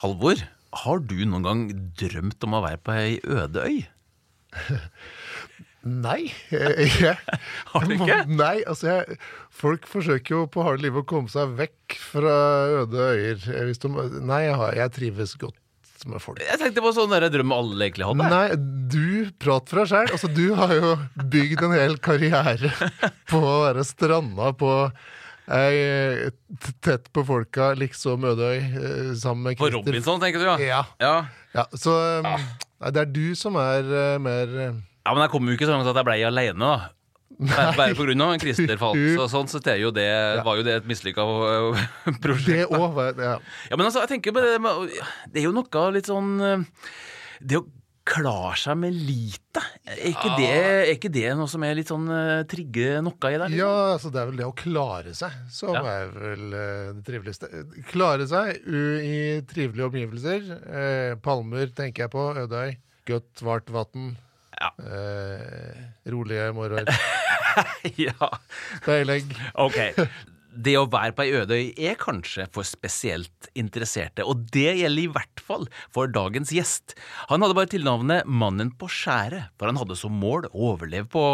Halvor, har du noen gang drømt om å være på ei øde øy? Nei. Jeg, jeg, Har du ikke? Nei, altså jeg, Folk forsøker jo på harde liv å komme seg vekk fra øde øyer. De, nei, jeg, har, jeg trives godt med folk. Jeg tenkte på sånn der drøm alle egentlig hadde. Nei, du prater for deg sjøl. Altså, du har jo bygd en hel karriere på å være stranda på ei er tett på folka, liksom Ødøy, eh, sammen med På Christer- Robinson, tenker du? Ja. Ja. ja. ja så um, nei, det er du som er eh, mer eh, Ja, Men jeg kom jo ikke så langt at jeg blei aleine, da. Bare, bare på grunn av en Christer falt. Så sånn sett er jo det, var jo det et mislykka prosjekt. Det òg. Ja. Ja, men altså, jeg tenker på det Det er jo noe litt sånn Det å klare seg med lite, er ikke, det, er ikke det noe som er litt sånn uh, trigger noe i deg? ja, altså det er vel det å klare seg som Ja. er vel uh, det triveligste. Klare seg i trivelige omgivelser. Uh, palmer tenker jeg på. Ødøy. Godt, vart vann. Ja. Eh, rolige morgener. ja. Deilig. Ok. Det å være på ei øde øy er kanskje for spesielt interesserte, og det gjelder i hvert fall for dagens gjest. Han hadde bare tilnavnet Mannen på skjæret, for han hadde som mål å overleve på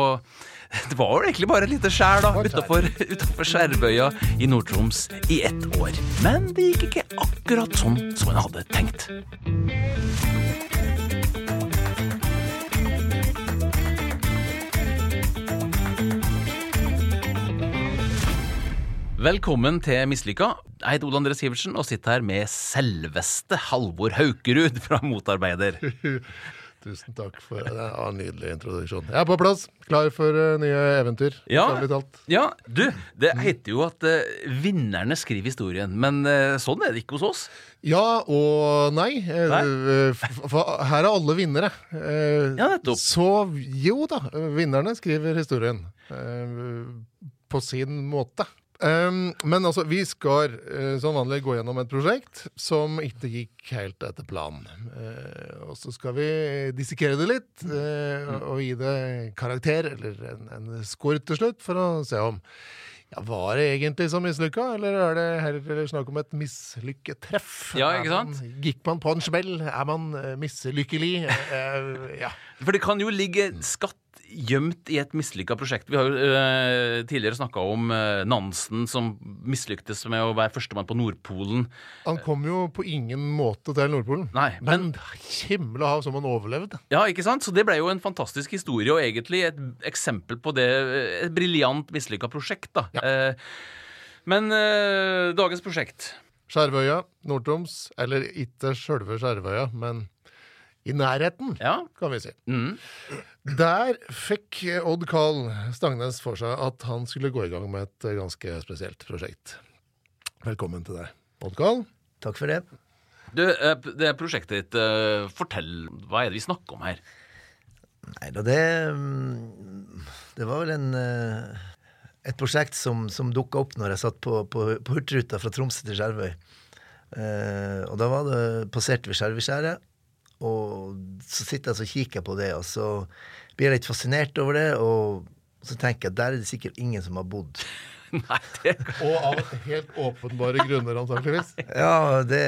Det var jo egentlig bare et lite skjær da, utafor, utafor Skjærbøya i Nord-Troms i ett år. Men det gikk ikke akkurat sånn som han hadde tenkt. Velkommen til Mislykka. Jeg heter Ole André Sivertsen og sitter her med selveste Halvor Haukerud fra Motarbeider. Tusen takk for det. var en nydelig introduksjon. Jeg er på plass, klar for eh, nye eventyr. Ja. Ja, du, det heter jo at uh, vinnerne skriver historien, men uh, sånn er det ikke hos oss. Ja og nei. Nei? For her er alle vinnere. Ja, nettopp. Så jo da, vinnerne skriver historien. På sin måte. Um, men altså, vi skal uh, som vanlig gå gjennom et prosjekt som ikke gikk helt etter planen. Uh, og så skal vi dissekere det litt uh, og gi det karakter, eller en, en score til slutt, for å se om ja, Var det egentlig så mislykka, eller er det heller snakk om et mislykketreff? Ja, ikke sant? Man, gikk man på en smell? Er man mislykkelig? Ja. For det kan jo ligge skatt gjemt i et mislykka prosjekt. Vi har jo uh, tidligere snakka om uh, Nansen som mislyktes med å være førstemann på Nordpolen. Han kom jo på ingen måte til Nordpolen. Nei, men Men himle og hav som han overlevde. Ja, ikke sant? Så det ble jo en fantastisk historie, og egentlig et eksempel på det. Et briljant mislykka prosjekt, da. Ja. Eh, men eh, dagens prosjekt Skjervøya, Nord-Troms, eller ikke sjølve Skjervøya, men i nærheten, Ja. kan vi si. Mm. Der fikk Odd Karl Stangnes for seg at han skulle gå i gang med et ganske spesielt prosjekt. Velkommen til deg, Odd Karl. Takk for det. Du, eh, det prosjektet ditt, eh, fortell, hva er det vi snakker om her? Nei da, det mm, Det var vel en eh, et prosjekt som, som dukka opp når jeg satt på, på, på Hurtigruta fra Tromsø til Skjervøy. Eh, og da var det passerte vi Skjervøyskjæret, og så sitter jeg og kikker på det, og så blir jeg litt fascinert over det, og så tenker jeg at der er det sikkert ingen som har bodd. Nei, det Og av helt åpenbare grunner, antakeligvis. Ja, det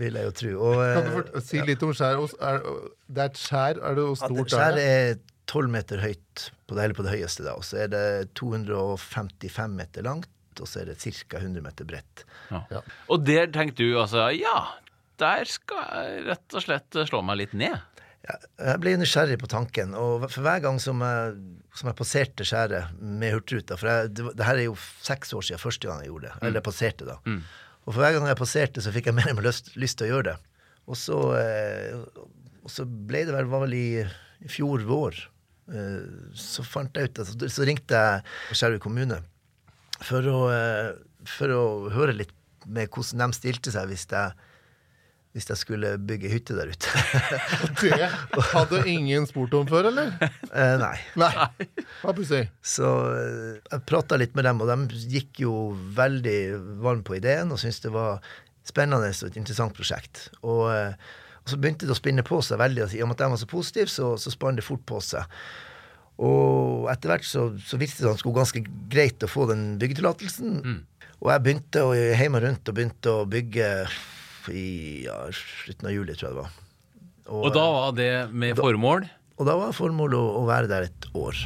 vil jeg jo tro. Og, Kan du eh, fort- si litt om skjær? Er, det er et skjær, er det jo stort er Skjæret er 12 meter høyt, på det, eller på det høyeste, da. Og så er det 255 meter langt, og så er det ca. 100 meter bredt. ja. Ja. Og der tenkte du altså Ja, der skal jeg rett og slett slå meg litt ned. Jeg ble nysgjerrig på tanken, og for hver gang som jeg, som jeg passerte skjæret med Hurtigruta For jeg, det, det her er jo seks år siden første gang jeg gjorde det. Eller jeg passerte, da. Og for hver gang jeg passerte, så fikk jeg mer og mer lyst, lyst til å gjøre det. Og så, eh, og så ble det vel, var vel i, i fjor vår. Eh, så fant jeg ut at Så ringte jeg Skjervøy kommune for å, eh, for å høre litt med hvordan de stilte seg hvis jeg, hvis jeg skulle bygge hytte der ute. Det hadde ingen spurt om før, eller? Eh, nei. Nei. Hva pussig. Så eh, jeg prata litt med dem, og de gikk jo veldig varm på ideen og syntes det var spennende og et interessant prosjekt. Og, eh, og så begynte det å spinne på seg veldig. I og med at de var så positive, så, så spant det fort på seg. Og etter hvert så, så virket det at det skulle ganske greit å få den byggetillatelsen. Og jeg begynte å hjemme rundt og begynte å bygge i ja, slutten av juli, tror jeg det var. Og da var det med formål? Og da var formålet å, å være der et år.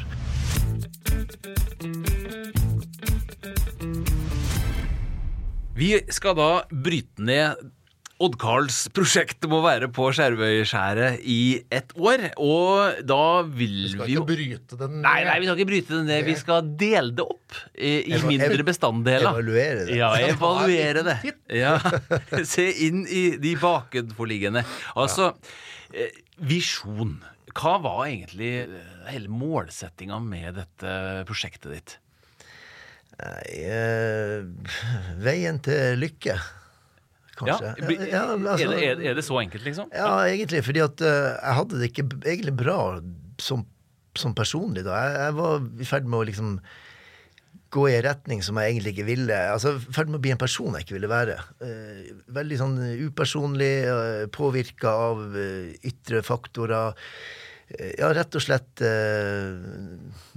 Vi skal da bryte ned Odd-Karls prosjekt må være på Skjervøyskjæret i ett år. Og da vil Vi jo vi skal ikke bryte den Nei, nei, vi skal ikke bryte den ned. Vi skal dele det opp i, i mindre bestanddeler. Evaluere det. Ja, evaluere det. Ja. Se inn i de bakenforliggende. Altså, eh, visjon. Hva var egentlig eh, hele målsettinga med dette prosjektet ditt? Nei, eh, veien til lykke, kanskje. Ja, altså- er, det, er, det så enkelt, liksom? Ja, egentlig. Fordi at eh, jeg hadde det ikke egentlig bra som, som personlig da. Jeg, jeg var i ferd med å liksom gå i en retning som jeg egentlig ikke ville. Altså i ferd med å bli en person jeg ikke ville være. Eh, veldig sånn upersonlig, uh, påvirka av eh, ytre faktorer. Eh, ja, rett og slett uh,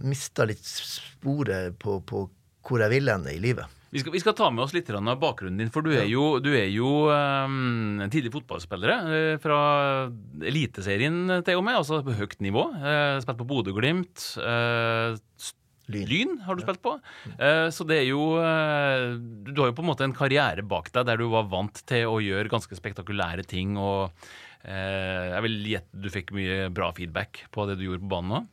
mista litt sporet på, på hvor jeg ville hen i livet. Vi skal, vi skal ta med oss litt av bakgrunnen din, for du er jo, du er jo um, en tidlig fotballspillere eh, fra Eliteserien til og med, altså på høyt nivå. Uh, spilt på Bodø-Glimt. Uh, Lyn. Lyn har du spilt på. Uh, så det er jo eh, Du har jo på en måte en karriere bak deg der du var vant til å gjøre ganske spektakulære ting. og eh, jeg vil gjette du fikk mye bra feedback på det du gjorde på banen òg.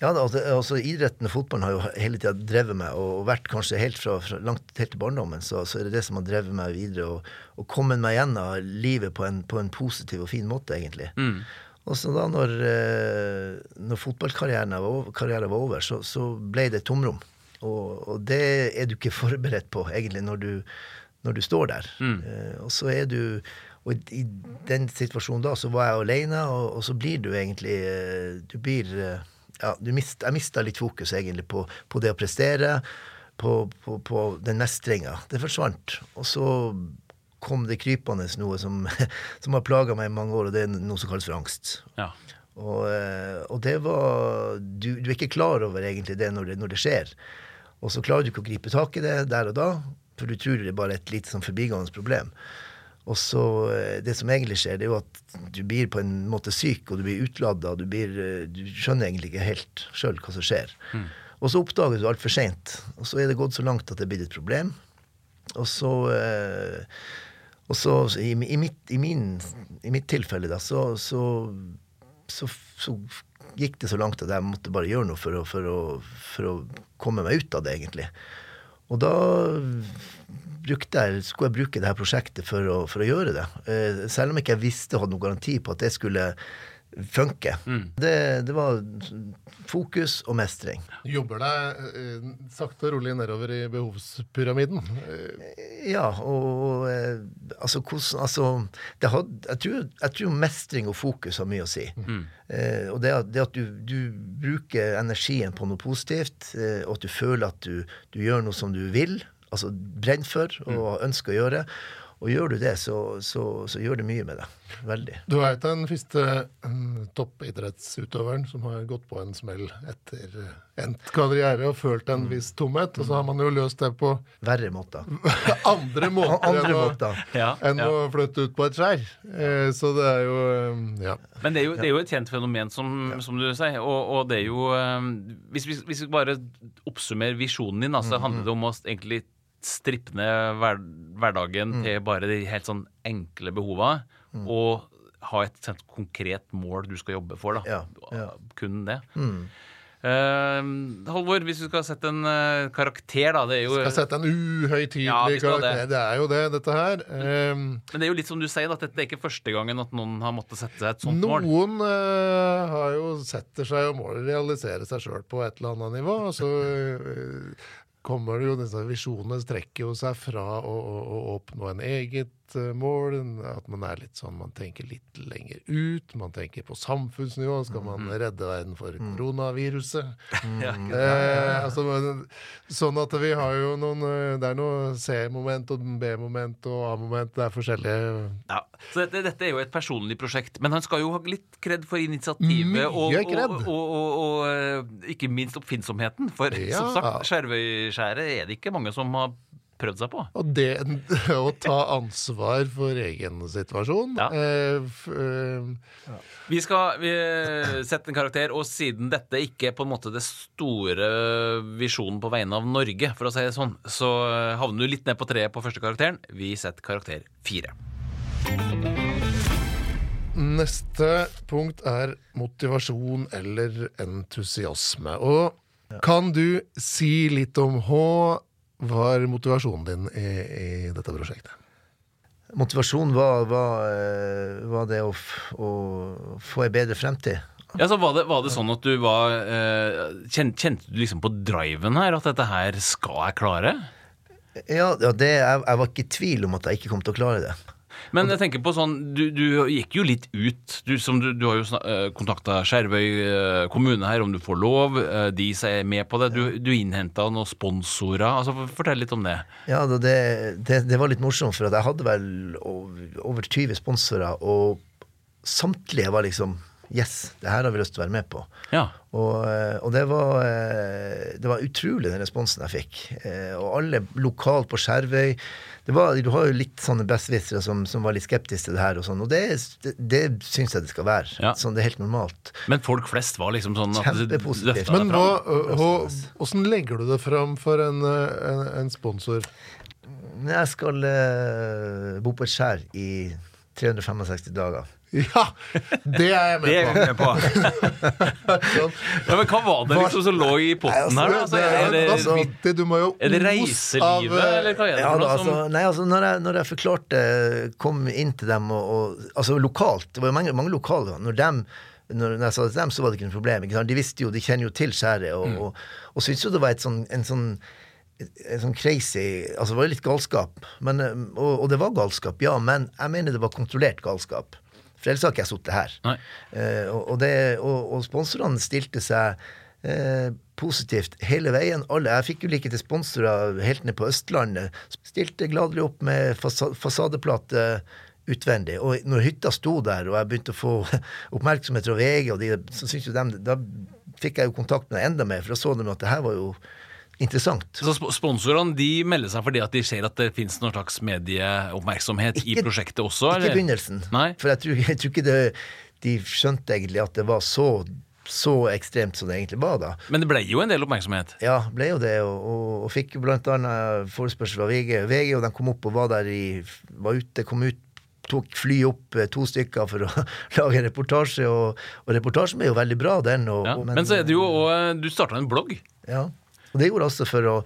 Ja, altså, altså Idretten og fotballen har jo hele tida drevet meg, og vært kanskje helt fra, fra langt helt til barndommen, så, så er det det som har drevet meg videre, og, og kommet meg gjennom livet på en, på en positiv og fin måte, egentlig. Mm. Og så da når, eh, når fotballkarrieren var over, var over så, så ble det et tomrom. Og, og det er du ikke forberedt på, egentlig, når du, når du står der. Mm. Eh, og så er du Og i, den situasjonen da, så var jeg alene, og, og så blir du egentlig eh, Du blir Ja, du mist, jeg mista litt fokus egentlig på, på det å prestere, på, på, på den mestringa. Det forsvant. Og så kom det krypende noe som, som har plaga meg i mange år, og det er noe som kalles for angst. Ja. Og, eh, og det var du, du er ikke klar over egentlig det når, det når det skjer. Og så klarer du ikke å gripe tak i det der og da, for du tror det er bare et lite sånn forbigående problem. Og så eh, Det som egentlig skjer, det er jo at du blir på en måte syk, og du blir utlada. Du, blir, eh, du skjønner egentlig ikke helt sjøl hva som skjer. Og så oppdager du altfor seint. Og så er det gått så langt at det er blitt et problem. Og så eh, og så i, i, mitt, i, min, I mitt tilfelle, da, så, så, så, så gikk det så langt at jeg måtte bare gjøre noe for å, for å, for å komme meg ut av det, egentlig. Og da jeg, skulle jeg bruke det her prosjektet for å, for å gjøre det. Eh, selv om jeg ikke visste og hadde noen garanti på at det skulle funke. Det, det var fokus og mestring. Jobber deg eh, sakte og rolig nedover i behovspyramiden. Eh, Ja, og eh, altså hvordan Altså, det had, jeg, tror, jeg tror mestring og fokus har mye å si. Eh, og det, at- det at du, du bruker energien på noe positivt, eh, og at du føler at du, du gjør noe som du vil, altså brenner for og ønsker å gjøre. Og gjør du det, så, så, så gjør det mye med deg. Veldig. Du er ikke den første mm, toppidrettsutøveren som har gått på en smell etter eh, endt karriere og følt en viss tomhet. Og så har man jo løst det på Verre måter. andre måter, Andre enn, å, måter. Ja, enn ja. å flytte ut på et skjær. Eh, så det er jo Ja. Men det er, jo, det er jo et kjent fenomen, som, som du sier. Og, og det er jo eh, Hvis vi, hvis vi bare oppsummerer visjonen din, så handler det om å egentlig strippe ned hver, hverdagen til bare de helt sånn enkle behova. Og ha et sånt konkret mål du skal jobbe for. da. Ja, ja. Kun det. Mm. Uh, Halvor, hvis du skal sette en uh, karakter, da. Det er jo Skal sette en uhøytidelig Ja, karakter. det. Det er jo det, dette her. Um, Men det er jo litt som du sier, at dette er ikke første gangen at noen har måttet sette seg et sånt mål. Noen uh, har jo setter seg og måler realisere seg sjøl på et eller annet nivå. Så eh, kommer jo disse visjonene strekker jo seg fra å, å, å oppnå en eget eh, mål. At man er litt sånn Man tenker litt lenger ut. Man tenker på samfunnsnivå. Skal man redde verden for koronaviruset? Mm. Eh, altså, sånn at vi har jo noen eh, Det er noe C-moment og B-moment og A-moment. Det er forskjellige Ja, så dette, dette er jo et personlig prosjekt, men han skal jo ha litt kred for initiativet. Og, og, og, og eh, ikke minst oppfinnsomheten. For Ja. som sagt, Skjervøyskjæret er det ikke mange som har prøvd seg på. Og det å ta ansvar for egen situasjon Ja. eh, f, eh, Vi skal vi, sette en karakter, og siden dette ikke er på en måte det store visjonen på vegne av Norge, for å si det sånn, så havner du litt ned på treet på første karakteren. Vi setter karakter fire. Neste punkt er motivasjon eller entusiasme. Og kan du si litt om hva var motivasjonen din i, i dette prosjektet? Motivasjonen var, var, eh, var det å, å få ei bedre fremtid. Ja, så var det, var det sånn at du var eh, kjente, kjente du liksom på driven her, at dette her skal jeg klare? Ja, ja det, jeg, jeg var ikke i tvil om at jeg ikke kom til å klare det. Men jeg tenker på sånn, du, du gikk jo litt ut. Du, du, du har jo uh, kontakta Skjervøy eh, kommune her om du får lov. eh, de er med på det. Du, du innhenta noen sponsorer. altså Fortell litt om det. Ja, det, det, det var litt morsomt, for jeg hadde vel over 20 sponsorer, og samtlige var liksom Yes, det her har vi lyst til å være med på. Ja. Og, eh, og det, var, eh, det var utrolig, den responsen jeg fikk. Eh, Og alle lokalt på Skjervøy det var, Du har jo litt sånne besserwissere som, som var litt skeptiske til det her, og sånn, og det, det, det syns jeg det skal være. Ja. Sånn, det er helt normalt. Men folk flest var liksom sånn at Kjempepositivt. Men hvordan legger du det fram for en, en, en sponsor? Jeg skal uh, bo på et skjær i 365 dager. Ja, det er jeg Det er med på. med på. Ja, men hva var det liksom som lå i potten her? da? Altså, Det er er det. Du må jo er det reiselivet, av, eller hva er det Ja, da, altså, nei, altså, når jeg, når jeg forklarte, kom inn til dem og, og Altså lokalt, det var jo mange, mange lokale. Når, dem, når jeg sa det til dem, så var det ikke noe problem. Ikke sant? De visste jo, de kjenner jo til skjæret, og, Mm. og, og syntes jo det var et sånn, en sånn en sånn crazy Altså det var litt galskap. Men, eh, og, og det var galskap, ja, men jeg mener det var kontrollert galskap. For ellers har ikke jeg sittet her. Eh, og, og, det, og, og sponsorene stilte seg eh, positivt hele veien. Alle, jeg fikk jo like til sponsorer helt ned på Østlandet. Stilte gladelig opp med fasa, fasadeplate utvendig. Og når hytta sto der, og jeg begynte å få oppmerksomhet fra VG, og de, så syntes jo dem, da fikk jeg jo kontakt med dem enda mer, for da så de at det her var jo interessant. Så Sponsorene de melder seg fordi at de ser at det finnes noen slags medieoppmerksomhet i prosjektet også? Ikke i eller? begynnelsen. Nei. For jeg tror, jeg tror ikke det, de skjønte egentlig at det var så, så ekstremt som det egentlig var da. Men det ble jo en del oppmerksomhet. Ja, ble jo det, og, og, og fikk jo blant annet forespørsel fra VG. VG og de kom opp og var der i Var ute, kom ut, tok fly opp eh, to stykker for å lage en reportasje, og, og reportasjen ble jo veldig bra, den. Ja. og- Men så er det jo også, Du starta en blogg. Ja. Og det gjorde altså for å,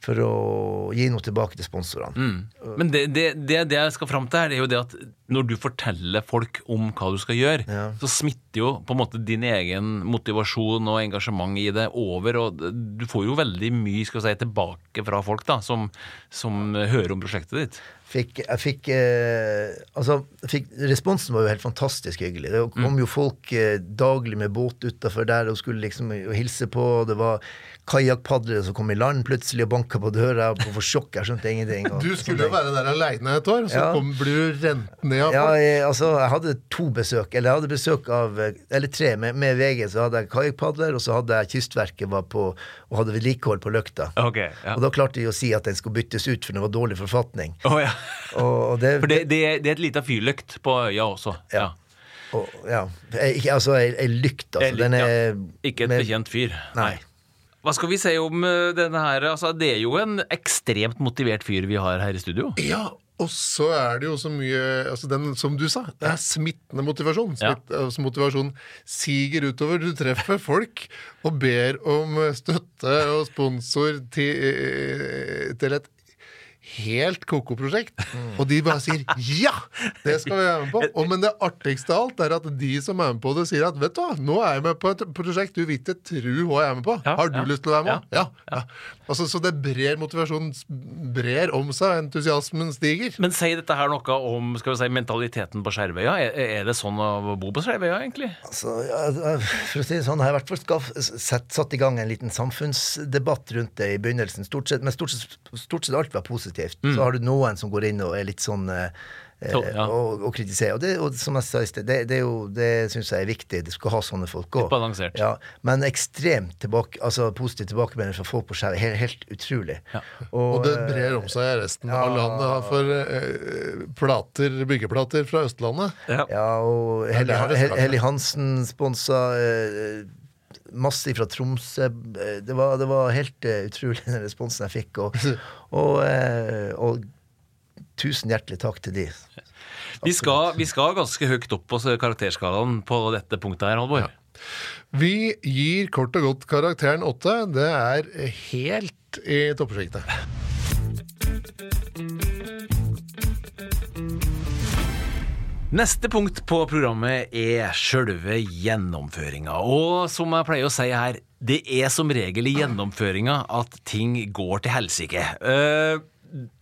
for å gi noe tilbake til sponsorene. Mm. Men det, det, det, det jeg skal fram til her, det er jo det at når du forteller folk om hva du skal gjøre, Ja. så smitter jo på en måte din egen motivasjon og engasjement i det over, og du får jo veldig mye skal si, tilbake fra folk da, som, som hører om prosjektet ditt. Fikk, jeg fikk, eh, altså, fikk Responsen var jo helt fantastisk hyggelig. Det kom jo folk eh, daglig med båt utafor der og skulle liksom og hilse på. Det var kajakkpadlere som kom i land plutselig og banka på døra og får sjokk. Jeg skjønte ingenting. Og, Du skulle jo være der aleine et år, og så Ja. kom, blir du rent ned av ja, jeg, altså, jeg hadde to besøk. Eller jeg hadde besøk av Eller tre. Med, med VG så hadde jeg kajakkpadler, og så hadde jeg Kystverket var på og hadde vedlikehold på løkta. Okay, ja. Og da klarte de å si at den skulle byttes ut, for den var dårlig forfatning. Oh, ja. Og, og det, For det, det, det er et lite fyrlykt på øya også. Ja. Og, ja. Jeg- Ikke, altså, ei, lykt, altså. Lykt, Den er ja. Ikke et bekjent fyr. Nei. Hva skal vi si om eh, denne her? Altså, det er jo en ekstremt motivert fyr vi har her i studio. Ja, og så er det jo så mye altså den, Som du sa, det er smittende motivasjon. Ja. Altså motivasjon siger utover. Du treffer folk og ber om støtte og sponsor til, til et helt koko prosjekt. prosjekt. Og de bare sier 'ja, det skal vi være med på'. Og, men det artigste av alt er at de som er med på det, sier at 'vet du hva, nå er jeg med på et prosjekt du vil ikke tror hva jeg er med på'. Ja, Har du ja. lyst til å være med? Ja, Ja. ja. Altså, så det brer motivasjonen brer om seg, entusiasmen stiger. Men sier dette her noe om skal vi si, mentaliteten på Skjervøya? Er, er det sånn å bo på Skjervøya, egentlig? Altså, ja, for å si det sånn, jeg har i hvert fall satt i gang en liten samfunnsdebatt rundt det i begynnelsen. Stort sett, men stort sett, stort sett alt var positivt. Konstruktivt. Så har du noen som går inn og er litt sånn eh, eh, ja. og, og kritiserer. Og, det, og som jeg sa i sted, det, det, er jo- det syns jeg er viktig. Du skal ha sånne folk òg. Ja, men ekstremt tilbake, altså positiv tilbakemelding fra folk på skjerm. Helt, helt utrolig. Ja. Og det brer om seg i resten av landet. For eh, plater, byggeplater fra Østlandet Ja. Ja, og Helly. Helly Hansen sponsa eh, masse fra Tromsø. Det var, det var helt uh, utrolig, den responsen jeg fikk. Og, og, uh, og tusen hjertelig takk til de. Vi skal, vi skal ganske høyt opp på karakterskalaen på dette punktet her, Halvor. Vi gir kort og godt karakteren åtte. Det er helt i toppsjiktet. Neste punkt på programmet er sjølve gjennomføringa. Og som jeg pleier å si her, det er som regel i gjennomføringa at ting går til helsike. Uh,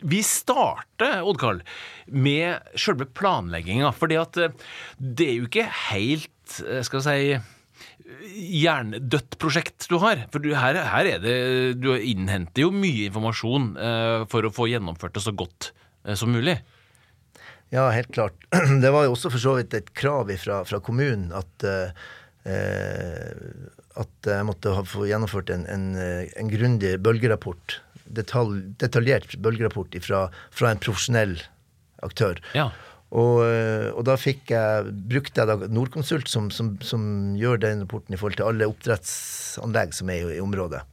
vi starter, Odd-Karl, med sjølve planlegginga. For det er jo ikke helt, eh, skal jeg si Jerndødt prosjekt du har. For du, her, her er det Du innhenter jo mye informasjon uh, for å få gjennomført det så godt uh, som mulig. Ja, helt klart. Det var jo også for så vidt et krav fra, fra kommunen at eh, eh, at jeg måtte ha, få gjennomført en, en, eh, en grundig bølgerapport. Detalj, detaljert bølgerapport ifra, fra en profesjonell aktør. Ja. Og, eh, og da fikk jeg, brukte jeg da Norconsult, som, som, som gjør den rapporten i forhold til alle oppdrettsanlegg som er i, i området.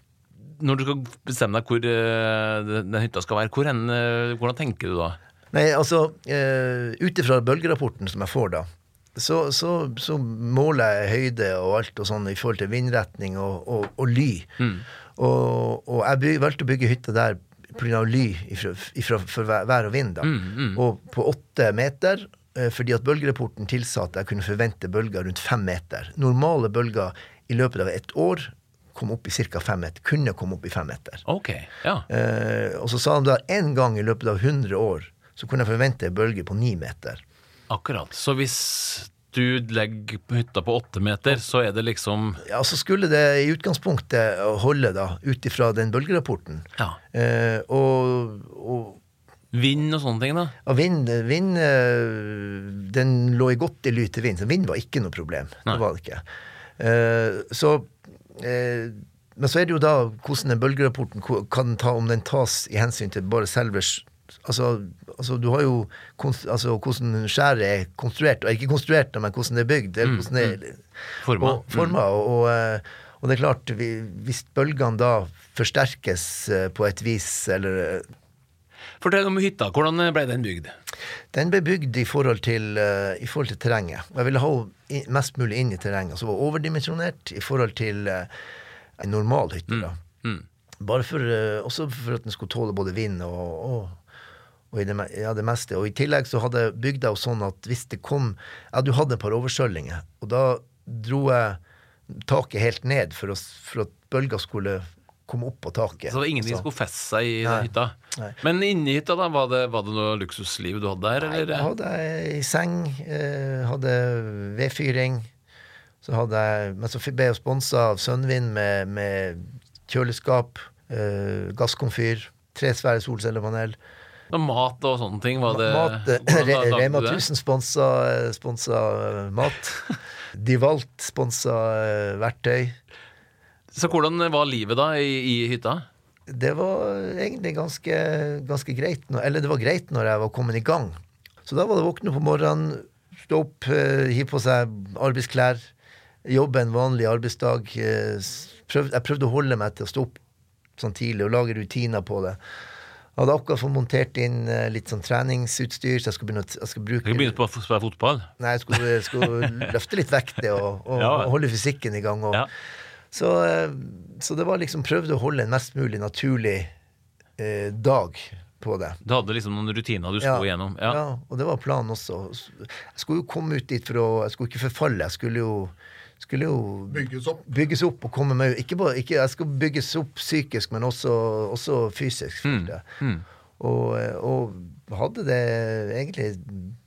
Når du skal bestemme deg hvor den hytta skal være, hvor hen, hvordan tenker du da? Nei, altså, uh, ut ifra bølgerapporten som jeg får da, så, så, så måler jeg høyde og alt og sånn i forhold til vindretning og, og, og ly. Og, og jeg byg, valgte å bygge hytta der pga. ly ifra, ifra, for vær og vind. da. Og på åtte meter, eh, fordi at bølgerapporten tilsa at jeg kunne forvente bølger rundt fem meter. Normale bølger i løpet av et år kom opp i ca. fem meter. Kunne komme opp i fem meter. Ok, ja. Eh, og så sa han da en gang i løpet av 100 år så kunne jeg forvente en bølge på ni meter. Akkurat. Så hvis du legger hytta på åtte meter, så er det liksom Ja, Så skulle det i utgangspunktet holde, da, ut ifra den bølgerapporten. Ja. Eh, og, og Vind og sånne ting, da? ja, vind, vind eh, Den lå i godt i ly til vind, så vind var ikke noe problem. Nei. Det var det ikke. Eh, så eh, Men så er det jo da hvordan den bølgerapporten kan ta, om den tas i hensyn til bare selve Altså, altså du har jo altså, hvordan skjæret er konstruert, og ikke konstruert, men hvordan det er bygd. Eller hvordan det er Forma. og, forma, og, og, eh, og det er klart, vi, hvis bølgene da forsterkes eh, på et vis, eller eh, Fortell om hytta. Hvordan ble den bygd? Den ble bygd i forhold til, uh, i forhold til terrenget. Og jeg ville ha henne mest mulig inn i terrenget. Så var overdimensjonert i forhold til uh, en normal hytte. da. Mm. Bare for, uh, også for at den skulle tåle både vind og, og, og i det, ja, det meste. Og i tillegg så hadde jeg bygd jo sånn at hvis det kom Ja, du hadde et par overskjøllinger, og da dro jeg taket helt ned for, å, for at bølga skulle komme opp på taket. Så ingenting som skulle feste seg i Nei. hytta? Nei. Men inni hytta, da, var det, var det noe luksusliv du hadde der, Nei, eller? jeg hadde ei seng, eh, hadde vedfyring. Så hadde jeg, men så ble jeg sponsa av Sønnvind med, med kjøleskap, eh, gasskomfyr, tre svære solcellepanel. Og mat og sånne ting? Var det, mat, eh, Re, Rema 1000 sponsa, sponsa eh, mat. Divalt sponsa eh, verktøy. Så hvordan var livet da i, i hytta? Det var egentlig ganske, ganske greit. Eller det var greit når jeg var kommet i gang. Så da var det å våkne på morgenen, stå opp, eh, hive på seg arbeidsklær, jobbe en vanlig arbeidsdag. eh, Prøv, jeg prøvde å holde meg til å stå opp sånn tidlig og lage rutiner på det. Jeg hadde akkurat fått montert inn eh, litt sånn treningsutstyr, så jeg skulle begynne jeg skulle bruke, jeg begynne på å spille fotball? Nei, jeg skulle, jeg skulle løfte litt vekter og, og, Ja. og holde fysikken i gang. Og, Ja. så, eh, så det var liksom prøvde å holde en mest mulig naturlig eh, dag på det. Du hadde liksom noen rutiner du skulle gjennom? Ja. Ja. og det var planen også. Jeg skulle jo komme ut dit for å Jeg skulle ikke forfalle. Jeg skulle jo, skulle jo Bygges opp. bygges opp og komme meg ikke bare, ikke, Jeg skal bygges opp psykisk, men også, også fysisk. Mm. Mm. Og, og hadde det egentlig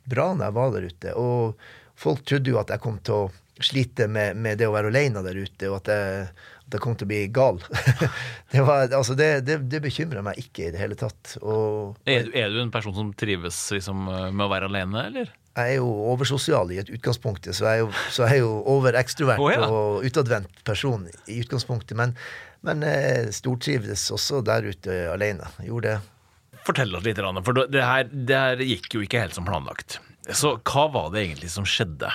bra når jeg var der ute. Og folk trodde jo at jeg kom til å slite med, med det å være alene der ute, og at jeg, jeg kom til å bli gal. det var, altså det, det, det bekymra meg ikke i det hele tatt. Og Er, du- er du en person som trives liksom, med å være alene, eller? Jeg er jo oversosial i et utgangspunktet, så jeg er jo, så jeg er jo overekstrovert oh, ja. og utadvendt person i utgangspunktet. Men, men jeg stortrivdes også der ute alene. Gjorde det. Fortell oss litt, for det her, det her gikk jo ikke helt som planlagt. Så hva var det egentlig som skjedde?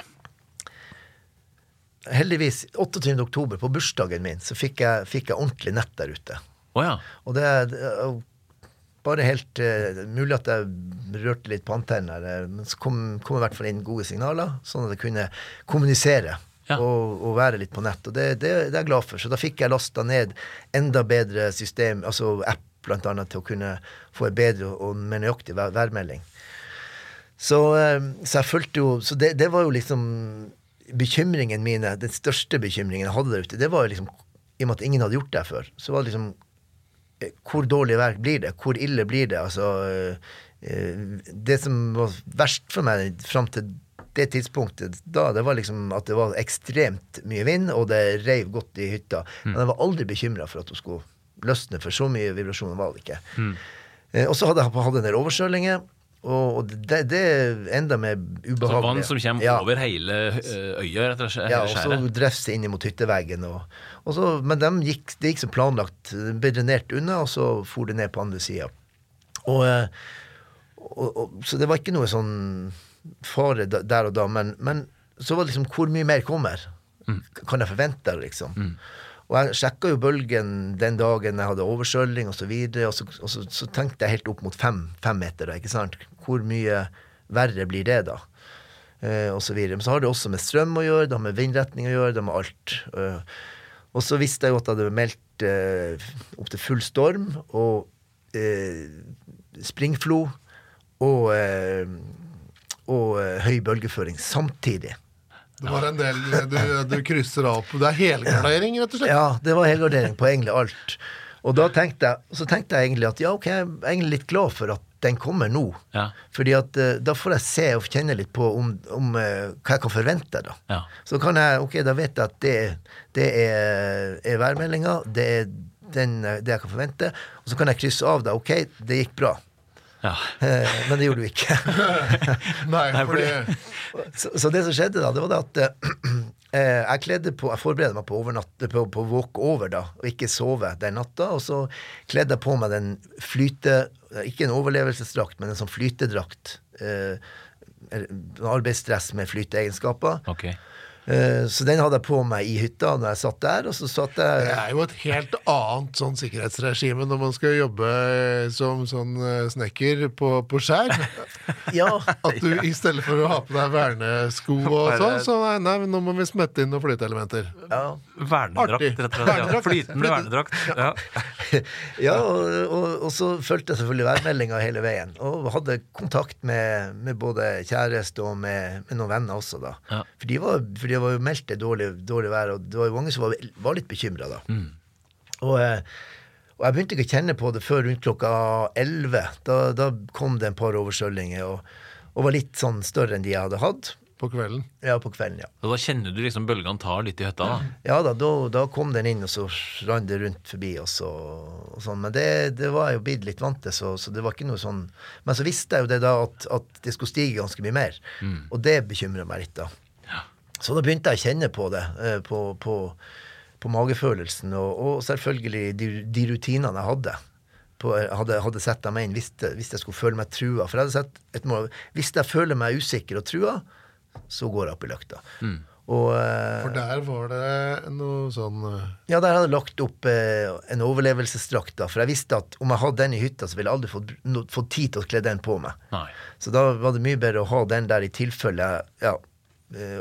Heldigvis, 28. oktober, på bursdagen min, så fikk jeg, fikk jeg ordentlig nett der ute. Oh, ja. Og det er det er jo bare helt uh, mulig at jeg rørte litt på antennene, men så kom, kom i hvert fall inn gode signaler, sånn at jeg kunne kommunisere Ja. og, og være litt på nett. Og det, det, det er jeg glad for. Så da fikk jeg lasta ned enda bedre system, altså app blant annet, til å kunne få en bedre og mer nøyaktig vær, værmelding. Så, eh, så jeg følte jo Så det, det var jo liksom bekymringen mine, den største bekymringen jeg hadde der ute, det var jo liksom I og med at ingen hadde gjort det før, så var det liksom eh, Hvor dårlig verk blir det? Hvor ille blir det? Altså eh, eh, Det som var verst for meg fram til det tidspunktet da, det var liksom at det var ekstremt mye vind, og det reiv godt i hytta. Men jeg var aldri bekymra for at hun skulle løsne, for så mye vibrasjoner var det ikke. Mm. og så hadde jeg hatt en del oversjølinger, og det, det er enda mer Så vann som kommer Ja. over hele ø, øya, rett og slett? Ja, og så skjæret? drefse inn mot hytteveggen. Og, og så, men de gikk, det gikk som planlagt. Det ble drenert unna, og så for det ned på andre sida. Eh, så det var ikke noe sånn fare der og da. Men, men så var det liksom hvor mye mer kommer? Kan jeg forvente det, liksom? Og jeg sjekka jo bølgen den dagen jeg hadde overskylding osv., og, så videre, og, så, og så, så tenkte jeg helt opp mot fem, fem meter. ikke sant? Hvor mye verre blir det, da? eh, og så videre. Men så har det også med strøm å gjøre, det har med vindretning å gjøre, det har med alt. Eh, og så visste jeg jo at jeg hadde meldt eh, opp til full storm og eh, springflo og, eh, og eh, høy bølgeføring samtidig. Det var en del du, du krysser av på. Det er helgardering, rett og slett. Ja, det var helgardering på egentlig alt. Og da tenkte jeg, så tenkte jeg egentlig at ja, ok, jeg er egentlig litt glad for at den kommer nå. Ja. Fordi at eh, da får jeg se og kjenne litt på om, om eh, hva jeg kan forvente. da. Ja. Så kan jeg, ok, da vet jeg at det, det er, er værmeldinga, det er den, eh, det jeg kan forvente. Og så kan jeg krysse av da, ok, det gikk bra. Ja. Eh, men det gjorde du ikke. Nei, fordi så, så det som skjedde da, det var det at jeg kledde på, jeg forberedte meg på, overnatt, på, på walk over da, og ikke sove den natta. Og så kledde jeg på meg den flyte... Ikke en overlevelsesdrakt, men en sånn flytedrakt. Eh, arbeidsdress med flyteegenskaper. Ok. Eh, så den hadde jeg på meg i hytta når jeg satt der, og så satt det er jo et helt annet sånn sikkerhetsregime når man skal jobbe som sånn eh, snekker på, på skjær. Ja. At du i stedet for å ha på deg vernesko og sånn, så nei, nei, nå må vi smette inn noen flyteelementer. ja. Vernedrakt, rett og slett. Ja. Flytende vernedrakt. Ja. Ja, og, og, og så fulgte jeg selvfølgelig værmeldinga hele veien. Og hadde kontakt med, med både kjæreste og med, med noen venner også, da. Ja. For de var, for de var jo meldt det dårlig, dårlig vær, og det var jo mange som var, var litt bekymra da. Og, eh, og jeg begynte ikke å kjenne på det før rundt klokka elleve. Da, da kom det en par overskjøllinger, og, og var litt sånn større enn de jeg hadde hatt. På kvelden. Ja, på kvelden, ja. Og da kjenner du liksom bølgene tar litt i høtta, da. Ja da, da, da kom den inn, og så rant det rundt forbi. Og så, og sånn. Men det, det var jeg jo blitt litt vant til, så, så det var ikke noe sånn Men så visste jeg jo det da at, at det skulle stige ganske mye mer. Og det bekymra meg litt, da. Så da begynte jeg å kjenne på det, eh, på, på, på magefølelsen, og, og selvfølgelig de, de rutinene jeg hadde. På, hadde, hadde sett dem inn hvis, det, hvis jeg skulle føle meg trua. For jeg hadde sett et mål Hvis jeg føler meg usikker og trua, så går jeg opp i løkta. Og, eh, For der var det noe sånn eh, ja, der hadde jeg lagt opp eh, en overlevelsesdrakt. For jeg visste at om jeg hadde den i hytta, så ville jeg aldri fått, no, fått tid til å kle den på meg. Nei. Så da var det mye bedre å ha den der i tilfelle ja, eh,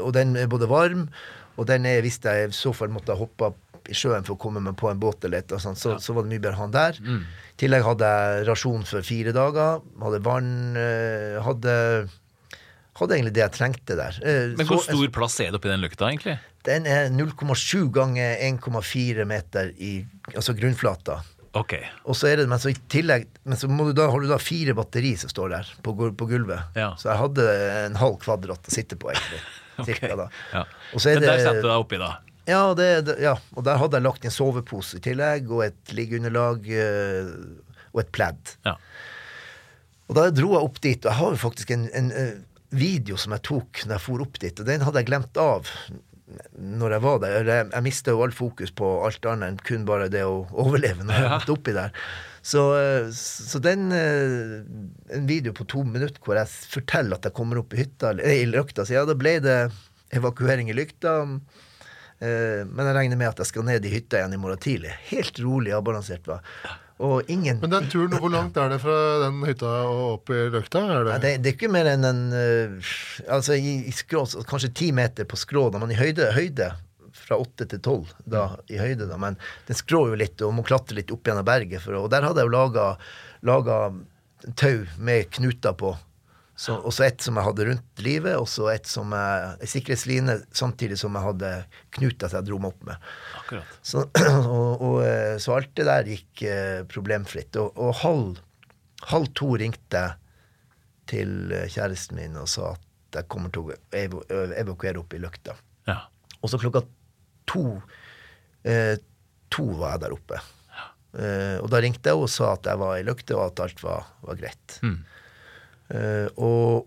Og den er både varm, og den er hvis jeg i så fall måtte ha hoppa i sjøen for å komme meg på en båt, eller et, sånt, så, så, så var det mye bedre han der. I tillegg hadde jeg rasjon for fire dager. Hadde vann eh, Hadde, hadde egentlig det jeg trengte der. Eh, Men hvor så- stor plass er det oppi den løkta, egentlig? Den er 0,7 ganger 1,4 meter i altså grunnflata. Okay. Og så er det, men så i tillegg Men så du da, har du da fire batteri som står der på, på gulvet. Ja. Så jeg hadde en halv kvadrat å sitte på, egentlig. Cirka, da. Ja. Og så er Men der setter du deg oppi, da. Ja, det, det, ja, og der hadde jeg lagt en sovepose i tillegg, og et liggeunderlag eh, og et pledd. Ja. Og da dro jeg opp dit, og jeg har jo faktisk en, en, eh, video som jeg tok når jeg for opp dit, og den hadde jeg glemt av når jeg var der. Jeg, jeg mista jo all fokus på alt annet enn kun bare det å overleve når jeg Ja. måtte oppi der. Så, eh, så den eh, En video på to minutter hvor jeg forteller at jeg kommer opp i hytta, i løkta, så ja, da ble det evakuering i lykta. Eh, Men jeg regner med at jeg skal ned i hytta igjen i morgen tidlig. Helt rolig avbalansert. va. Og ingen Men den turen, hvor langt er det fra den hytta og opp i løkta? Er det? Ja, det, det er ikke mer enn en Altså i, i skrå, kanskje ti meter på skrå, men i høyde, høyde fra åtte til tolv i høyde, da. Men den skrår jo litt, og må klatre litt opp gjennom berget. For, og der hadde jeg jo laga, laga tau med knuter på. Så, og så et som jeg hadde rundt livet, og så et som jeg, en sikkerhetsline, samtidig som jeg hadde knuter som jeg dro meg opp med. Akkurat. Så, og, og, eh, så alt det der gikk eh, problemfritt. Og, og halv, halv to ringte jeg til eh, kjæresten min og sa at jeg kommer til å evakuere opp i Løkta. Ja. Og så klokka to eh, To var jeg der oppe. Eh, og da ringte jeg og sa at jeg var i løkte, og at alt var, var greit. Mm. Eh, og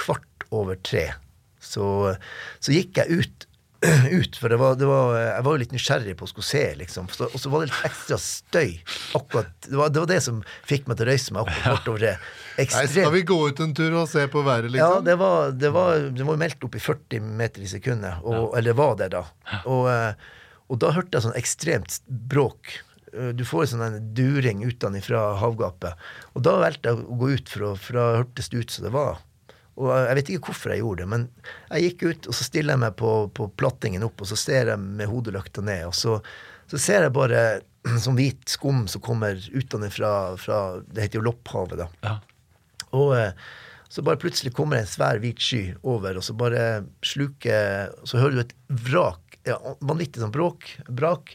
kvart over tre så, så gikk jeg ut, ut for det var, det var, jeg var jo litt nysgjerrig på å skulle se, liksom. Så, og så var det litt ekstra støy. akkurat, Det var det, var det som fikk meg til å røyse meg opp. kvart over tre. Nei, skal vi gå ut en tur og se på været, Ja, liksom? det var, det, var, det var meldt opp i 40 meter i sekundet, og, eller var det da. Og, eh, og da hørte jeg sånn ekstremt bråk. Eh, Du får en sånn en during utenfra havgapet. Og da valgte jeg å gå ut, for, å, for da hørtes det ut som det var. Og jeg vet ikke hvorfor jeg gjorde det, men jeg gikk ut, og så stiller jeg meg på, på plattingen opp, og så ser jeg med hodelykta ned, og så, så ser jeg bare sånn hvit skum som kommer utenfra fra Det heter jo Lopphavet, da. Ja. Og eh, så bare plutselig kommer en svær hvit sky over, og så bare sluker Så hører du et vrak. Ja, vanvittig sånn bråk. Brak.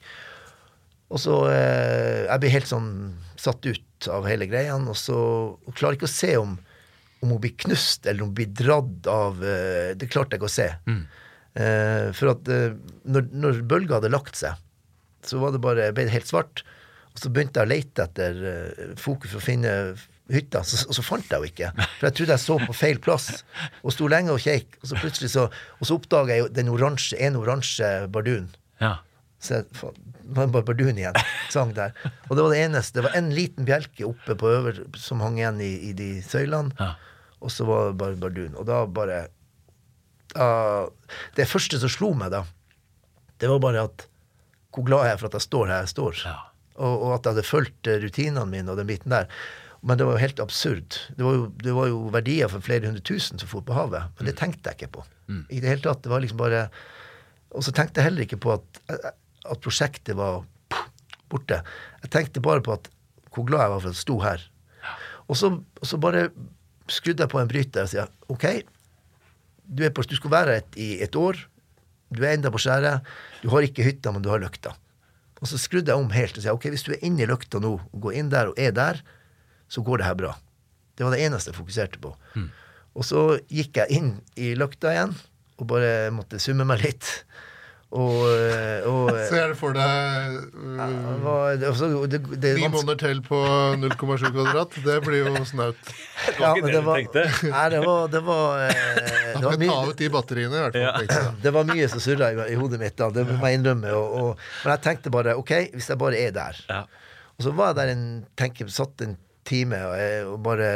Og så eh, Jeg blir helt sånn satt ut av hele greia, og så og klarer ikke å se om om hun blir knust, eller om hun blir dratt av eh, Det klarte jeg ikke å se. Eh, for at eh, når, når bølga hadde lagt seg, så var det bare, ble det helt svart. Og så begynte jeg å lete etter fokus for å finne hytta, så, og så fant jeg henne ikke. For jeg trodde jeg så på feil plass, og sto lenge og kjekk. Og så plutselig så, og så oppdaga jeg jo den oransje, en oransje bardun. Ja. Så jeg, bardun igjen. Sang der. Og det var det eneste. Det var en liten bjelke oppe på øver som hang igjen i, i de søylene. Ja. Og så var det bare bardun. Og da bare da, Det første som slo meg da, det var bare at hvor glad jeg er for at jeg står her jeg står. Ja. Og, og at jeg hadde fulgt eh, rutinene mine og den biten der. Men det var jo helt absurd. Det var jo, det var jo verdier for flere hundre tusen som for på havet. Men det tenkte jeg ikke på. I det hele tatt. Det var liksom bare Og så tenkte jeg heller ikke på at, at prosjektet var borte. Jeg tenkte bare på at hvor glad jeg var for at jeg sto her. Og så, og så bare skrudde jeg på en bryter og sier OK, du, på, du skal være her i et år. Du er enda på skjæret. Du har ikke hytta, men du har løkta. Og så skrudde jeg om helt og sa ok, hvis du er inne i løkta nå, og går inn der og er der, så går det her bra. Det var det eneste jeg fokuserte på. Og så gikk jeg inn i løkta igjen og bare måtte summe meg litt. Og, og Ser du for deg det uh, var, det, altså, det, det, ni måneder til på 0,7 kvadrat? Det blir jo snaut. Ja, ikke men det det du var, tenkte? nei, det var, det var, eh, det var kan ta mye, ut de batteriene, i hvert fall. Ja. det var mye som surra i, i hodet mitt, da. Det må jeg innrømme. Og, og, men jeg tenkte bare OK, hvis jeg bare er der. Ja. Og så var jeg der en tenker, satt en time og, jeg, bare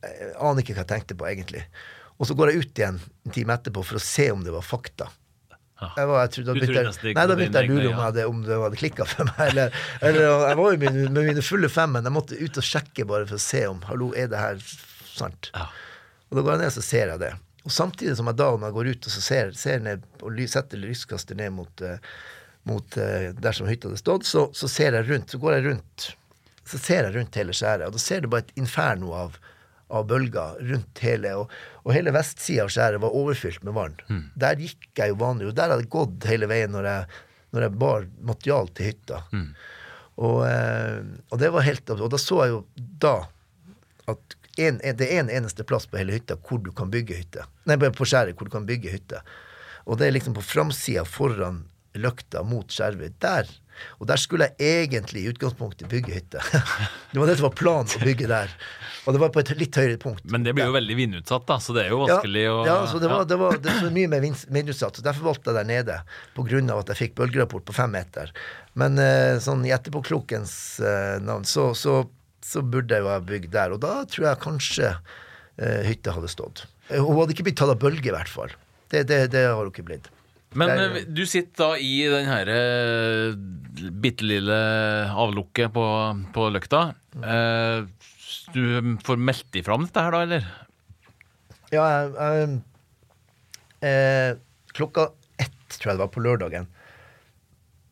Jeg aner ikke hva jeg tenkte på, egentlig. Og så går jeg ut igjen en time etterpå for å se om det var fakta. Jeg var, jeg trodde, da begynte, jeg- å lure om, hadde, om det hadde klikka for meg. Eller, eller jeg var jo med, med mine fulle fem, men jeg måtte ut og sjekke bare for å se om Hallo, er det her sant? Ja. Og da går jeg ned og så ser jeg det. Og samtidig som jeg da, når jeg går ut og så ser, ser ned og setter lyskaster ned mot, eh, mot eh, der som hytta hadde stått, så, så ser jeg rundt. Så går jeg rundt. Så ser jeg rundt hele skjæret, og da ser du bare et inferno av, av bølger rundt hele. Og, og hele vestsida av skjæret var overfylt med vann. Der gikk jeg jo vanlig, og der hadde jeg gått hele veien når jeg, når jeg bar material til hytta. Og, eh, og det var helt Og da så jeg jo da at en, det er en eneste plass på hele hytta hvor du kan bygge hytte. Nei, på skjæret hvor du kan bygge hytte. Og det er liksom på framsida foran løkta mot skjervet. Der. Og der skulle jeg egentlig i utgangspunktet bygge hytte. det var det som var planen å bygge der. Og det var på et litt høyere punkt. Men det blir jo veldig vindutsatt, da, så det er jo vanskelig å Ja, så det var, det var, det var mye mer vindutsatt. Så derfor valgte jeg der nede, på grunn av at jeg fikk bølgerapport på fem meter. Men eh, sånn i etterpåklokens eh, navn, så, så, så burde jeg jo ha bygd der. Og da tror jeg kanskje eh, hytta hadde stått. Hun hadde ikke blitt tatt av bølge, i hvert fall. Det, det, det har hun ikke blitt. Men Det eh, du sitter da i den her eh, bitte lille avlukket på, på løkta. Eh, du får meldt ifra om dette her, da, eller? Ja, jeg, jeg, eh, klokka ett, tror jeg det var, på lørdagen,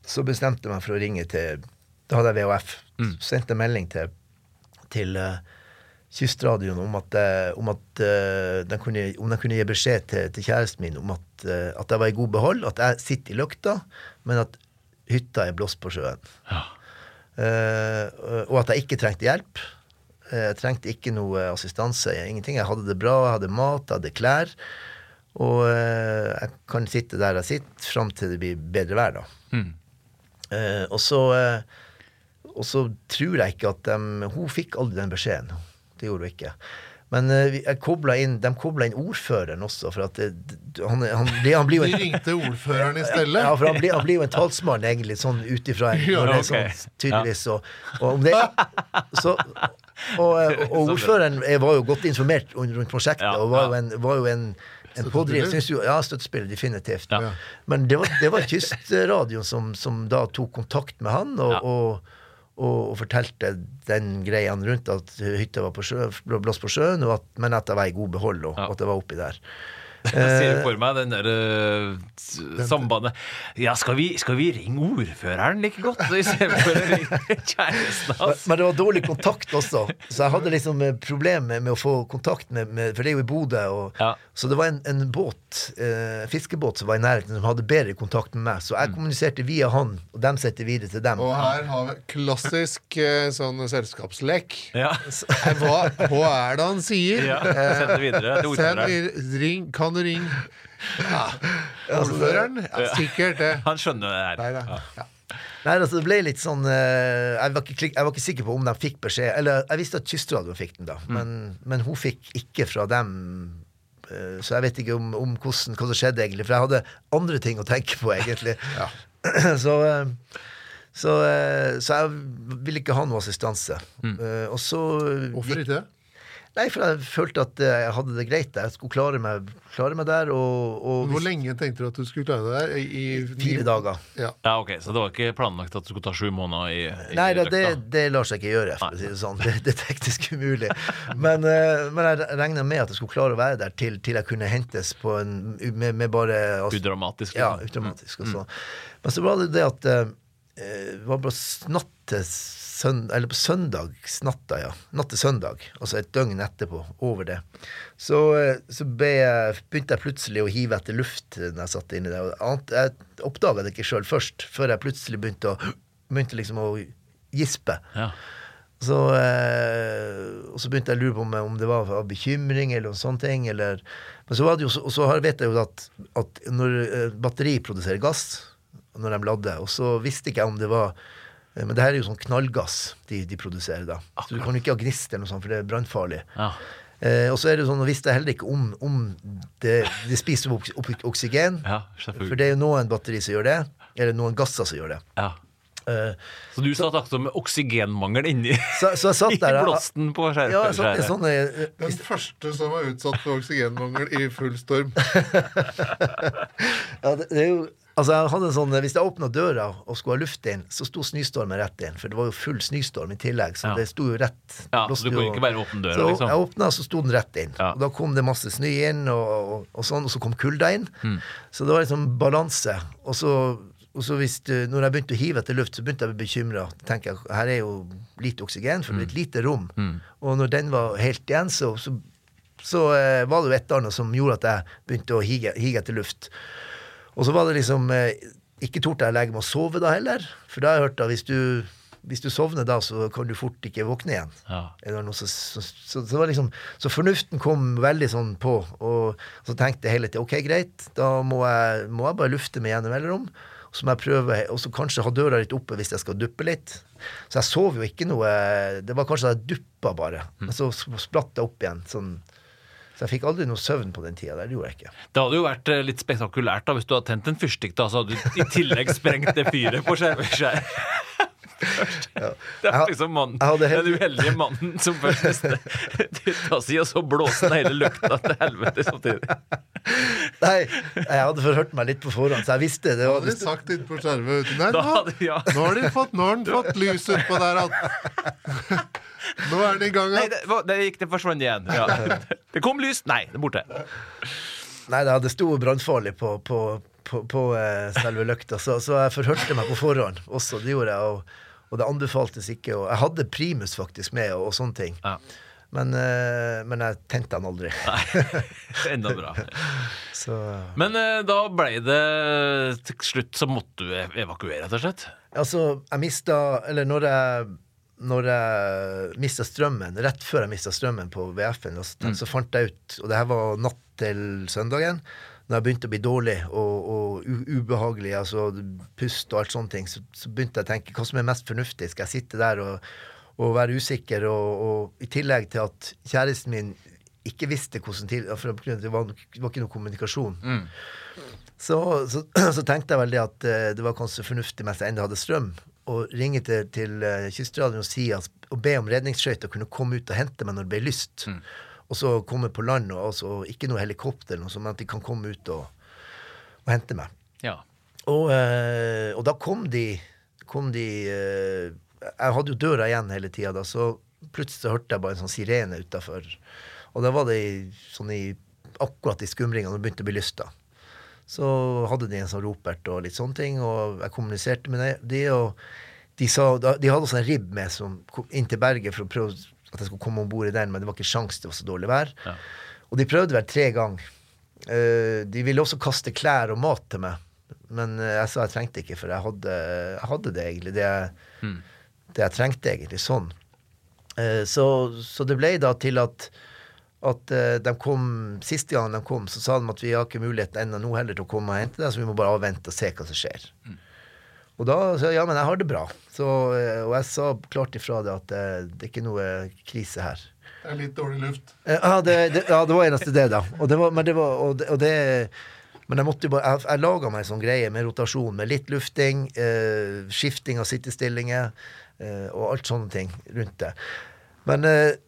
så bestemte jeg meg for å ringe til Da hadde jeg VHF. Så sendte melding til, til eh, Kystradioen om at, eh, om, at eh, de kunne, om de kunne gi beskjed til, til kjæresten min om at, eh, at jeg var i god behold, at jeg sitter i løkta, men at hytta er blåst på sjøen. Ja. Uh, og at jeg ikke trengte hjelp. Jeg trengte ikke noe assistanse. Ingenting. Jeg hadde det bra, jeg hadde mat, jeg hadde klær. Og uh, jeg kan sitte der jeg sitter, fram til det blir bedre vær, da. Mm. Uh, og så Og så tror jeg ikke at de Hun fikk aldri den beskjeden. Det gjorde hun ikke. Men eh, koblet inn, de kobla inn ordføreren også, for at det, han, han, han blir jo De ringte ordføreren i stedet. ja, for han blir, han blir jo en talsmann, egentlig, sånn ut ifra Ja, sånn, tydeligvis. Og, og det så, og, og, og ordføreren er- var jo godt informert rundt prosjektet, og var jo en, var jo en, en pådriver. Jo, ja, støttespiller, definitivt. Ja. Men det var, det var Kystradioen som, som da tok kontakt med han, og, og, og, fortalte den greia rundt at hytta var på sjø, blåst på sjøen, og at, men at jeg var i god behold, og, Ja. at jeg var oppi der. Jeg ser for meg den der uh, sambandet Ja, skal vi, skal vi ringe ordføreren like godt istedenfor å ringe kjæresten Men, hans? men det var dårlig kontakt også, så jeg hadde liksom problemer med, med å få kontakt med, med For det er jo i Bodø, og Ja. så det var en, en båt, uh, fiskebåt som var i nærheten, som hadde bedre kontakt med meg. Så Mm. jeg kommuniserte via han, og dem sendte videre til dem. Og her har vi klassisk uh, sånn selskapslek. Ja. Eh, Hva, hva er det han sier? ja. Send det videre Send, ring, kan du ringe? Ja. Ordføreren? Ja, sikkert det. Han skjønner det Nei her. da. Ja. Nei, altså det ble litt sånn eh, jeg, var ikke, jeg var ikke sikker på om de fikk beskjed. Eller jeg visste at Kystradioen fikk den, da, Mm. men, men hun fikk ikke fra dem. eh, Så jeg vet ikke om, om hvordan, hva som skjedde, egentlig. For jeg hadde andre ting å tenke på, egentlig. Ja. så, eh, så, så jeg ville ikke ha noe assistanse. Mm. Eh, Og så Hvorfor ikke det? Nei, for jeg følte at eh, jeg hadde det greit. Jeg skulle klare meg, klare meg der. Og, og Hvor lenge tenkte du at du skulle klare deg der? I, i fire dager. Ja. ja, ok, Så det var ikke planlagt at du skulle ta sju måneder i, i Nei da, det, det lar seg ikke gjøre, for å si det sånn. Det, det er teknisk umulig. Men, eh, men jeg regna med at jeg skulle klare å være der til, til jeg kunne hentes på en, med, med bare altså, Udramatisk. Ja, liksom. udramatisk. Og så. Men så var det det at eh, det var bare natt til søn, eller på søndagsnatta, ja. Natt til søndag. Altså et døgn etterpå. Over det. Så, eh, så jeg, begynte jeg plutselig å hive etter luft når jeg satt inni der. Jeg oppdaga det ikke sjøl først, før jeg plutselig begynte å, begynte liksom å gispe. Ja. Så, eh, og så begynte jeg å lure på om, om det var av bekymring eller noen sånne ting. Eller, men så var det jo, og så vet jeg jo at, at når eh, batteri produserer gass, når de lader, og så visste ikke jeg om det var Men det her er jo sånn knallgass de, de produserer, da. Så du kan jo ikke ha gnist eller noe sånt, for det er brannfarlig. Ja. Eh, og så er det jo sånn, og visste jeg heller ikke om, om det, det spiser opp, opp oksygen. ja, For det er jo noen batteri som gjør det, eller noen gasser som gjør det. Ja. Eh, Så du satt akkurat med oksygenmangel inni så, så jeg satt der jeg- blåsten på skjæret? Ja, jeg satt i sånn eh, Den første som var utsatt for oksygenmangel i full storm. Ja, det, det er jo Altså, jeg hadde en sånn, Hvis jeg åpna døra og skulle ha luft inn, så sto snøstormen rett inn. For det var jo full snøstorm i tillegg. Så Ja. det sto jo rett Ja, så du kunne ikke bare åpne døra, så liksom? Jeg åpna, så sto den rett inn. Ja. Og da kom det masse snø inn, og, og, og sånn, og så kom kulda inn. Mm. Så det var liksom balanse. Og så, og så hvis du, når jeg begynte å hive etter luft, så begynte jeg å bli bekymra. Her er jo lite oksygen, for det er et lite rom. Mm. Og når den var helt igjen, så, så, så eh, var det jo et eller annet som gjorde at jeg begynte å hige, hige etter luft. Og så var det liksom eh, Ikke torde jeg legge meg og sove da heller. For da har jeg hørt at hvis du, hvis du sovner da, så kan du fort ikke våkne igjen. Ja. Eller så, så, så, så, var liksom, så fornuften kom veldig sånn på, og så tenkte jeg hele tiden ok, greit, da må jeg, må jeg bare lufte meg gjennom mellomrom. Og så må jeg prøve, og så kanskje ha døra litt oppe hvis jeg skal duppe litt. Så jeg sov jo ikke noe Det var kanskje at jeg duppa bare. Men så spratt jeg opp igjen. sånn så jeg fikk aldri noe søvn på den tida. der, Det gjorde jeg ikke. Det hadde jo vært eh, litt spektakulært da, hvis du hadde tent en fyrstikk, da, så hadde du i tillegg sprengt det fyret på skjær. Det er liksom mannen, helt- den uheldige mannen som først mister hytta si, og så blåser den hele lukta til helvete samtidig. Nei, jeg hadde forhørt meg litt på forhånd, så jeg visste det. Hadde var sagt ute på skjervet ute Nei, nå, hadde, ja. nå har de fått, nå har den fått lys utpå der at Nå er den i gang Nei, det, det gikk, det forsvant igjen. Ja. Det kom lys. Nei, det er borte. Nei, det hadde sto brannfarlig på, på, på, på eh, selve løkta, så, så jeg forhørte meg på forhånd også. Det gjorde jeg, og, og det anbefaltes ikke. Og jeg hadde primus faktisk med, og, og sånne ting. Ja. Men, eh, men jeg tente den aldri. Nei, enda bra. Så Men eh, da ble det til slutt så måtte du evakuere, rett og slett? altså, jeg mista Eller når jeg når jeg mista strømmen, rett før jeg mista strømmen på VF-en, så, så fant jeg ut Og det her var natt til søndagen. Når jeg begynte å bli dårlig og, og ubehagelig, altså pust og alt sånne ting, så, så begynte jeg å tenke hva som er mest fornuftig. Skal jeg sitte der og, og være usikker, og, og i tillegg til at kjæresten min ikke visste hvordan til For det var, det var ikke noe kommunikasjon. Så, så, så tenkte jeg vel det at eh, det var kanskje fornuftig mens jeg ennå hadde strøm, å ringe til, til eh, kystradioen og, si at, og be om redningsskøyter kunne komme ut og hente meg når det ble lyst. Og så komme på land, og altså ikke noe helikopter, eller noe sånt, men at de kan komme ut og, og hente meg. Ja. Og, eh, og da kom de, kom de eh, Jeg hadde jo døra igjen hele tida, da, så plutselig så hørte jeg bare en sånn sirene utafor. Og da var det sånn i, akkurat i skumringa, når det begynte å bli lyst. da. Så hadde de en sånn ropert og litt sånne ting, og jeg kommuniserte med de, og de, sa, de hadde også en ribb med som kom inn til berget for å prøve at jeg skulle komme om bord i den, men det var ikke sjans, det var så dårlig vær. Ja. Og de prøvde vel tre ganger. Eh, de ville også kaste klær og mat til meg, men eh, jeg sa jeg trengte ikke, for jeg hadde, jeg hadde det egentlig. Det jeg, det jeg trengte egentlig, sånn. Eh, så, så det ble da til at at uh, de kom, Siste gang de kom, så sa de at vi har ikke mulighet ennå nå heller til å komme og hente deg, så vi må bare avvente og se hva som skjer. Og da sa jeg ja, men jeg har det bra. Så, eh, og jeg sa klart ifra det at eh, det er ikke noe krise her. Det er litt dårlig luft. Ja, det, det, ja, det var eneste det, da. Og det var, men det var og det, og det men jeg måtte jo bare, jeg, jeg laga meg en sånn greie med rotasjon, med litt lufting, eh, skifting av sittestillinger eh, og alt sånne ting rundt det. Men eh,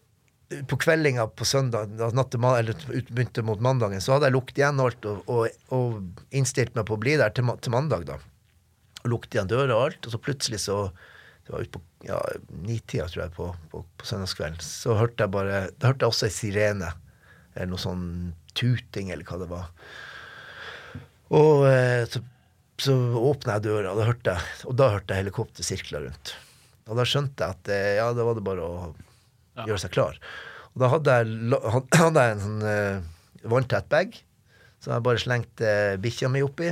på kveldinga på søndag, da natt eller begynte mot mandagen, så hadde jeg lukket igjen alt og, og, og innstilt meg på å bli der til, til mandag, da. Og lukket igjen døra og alt, og så plutselig så Det var utpå ja, nitida, tror jeg, på, på, på søndagskvelden. Så hørte jeg bare Da hørte jeg også ei sirene. Eller noe sånn tuting, eller hva det var. Og eh, så, så åpna jeg døra, og da hørte jeg, og da hørte jeg helikopter sirkla rundt. Og da skjønte jeg at eh, ja, da var det bare å gjøre seg klar. Og da hadde jeg, hadde jeg en sånn uh, vanntett bag, som jeg bare slengte eh, bikkja mi oppi.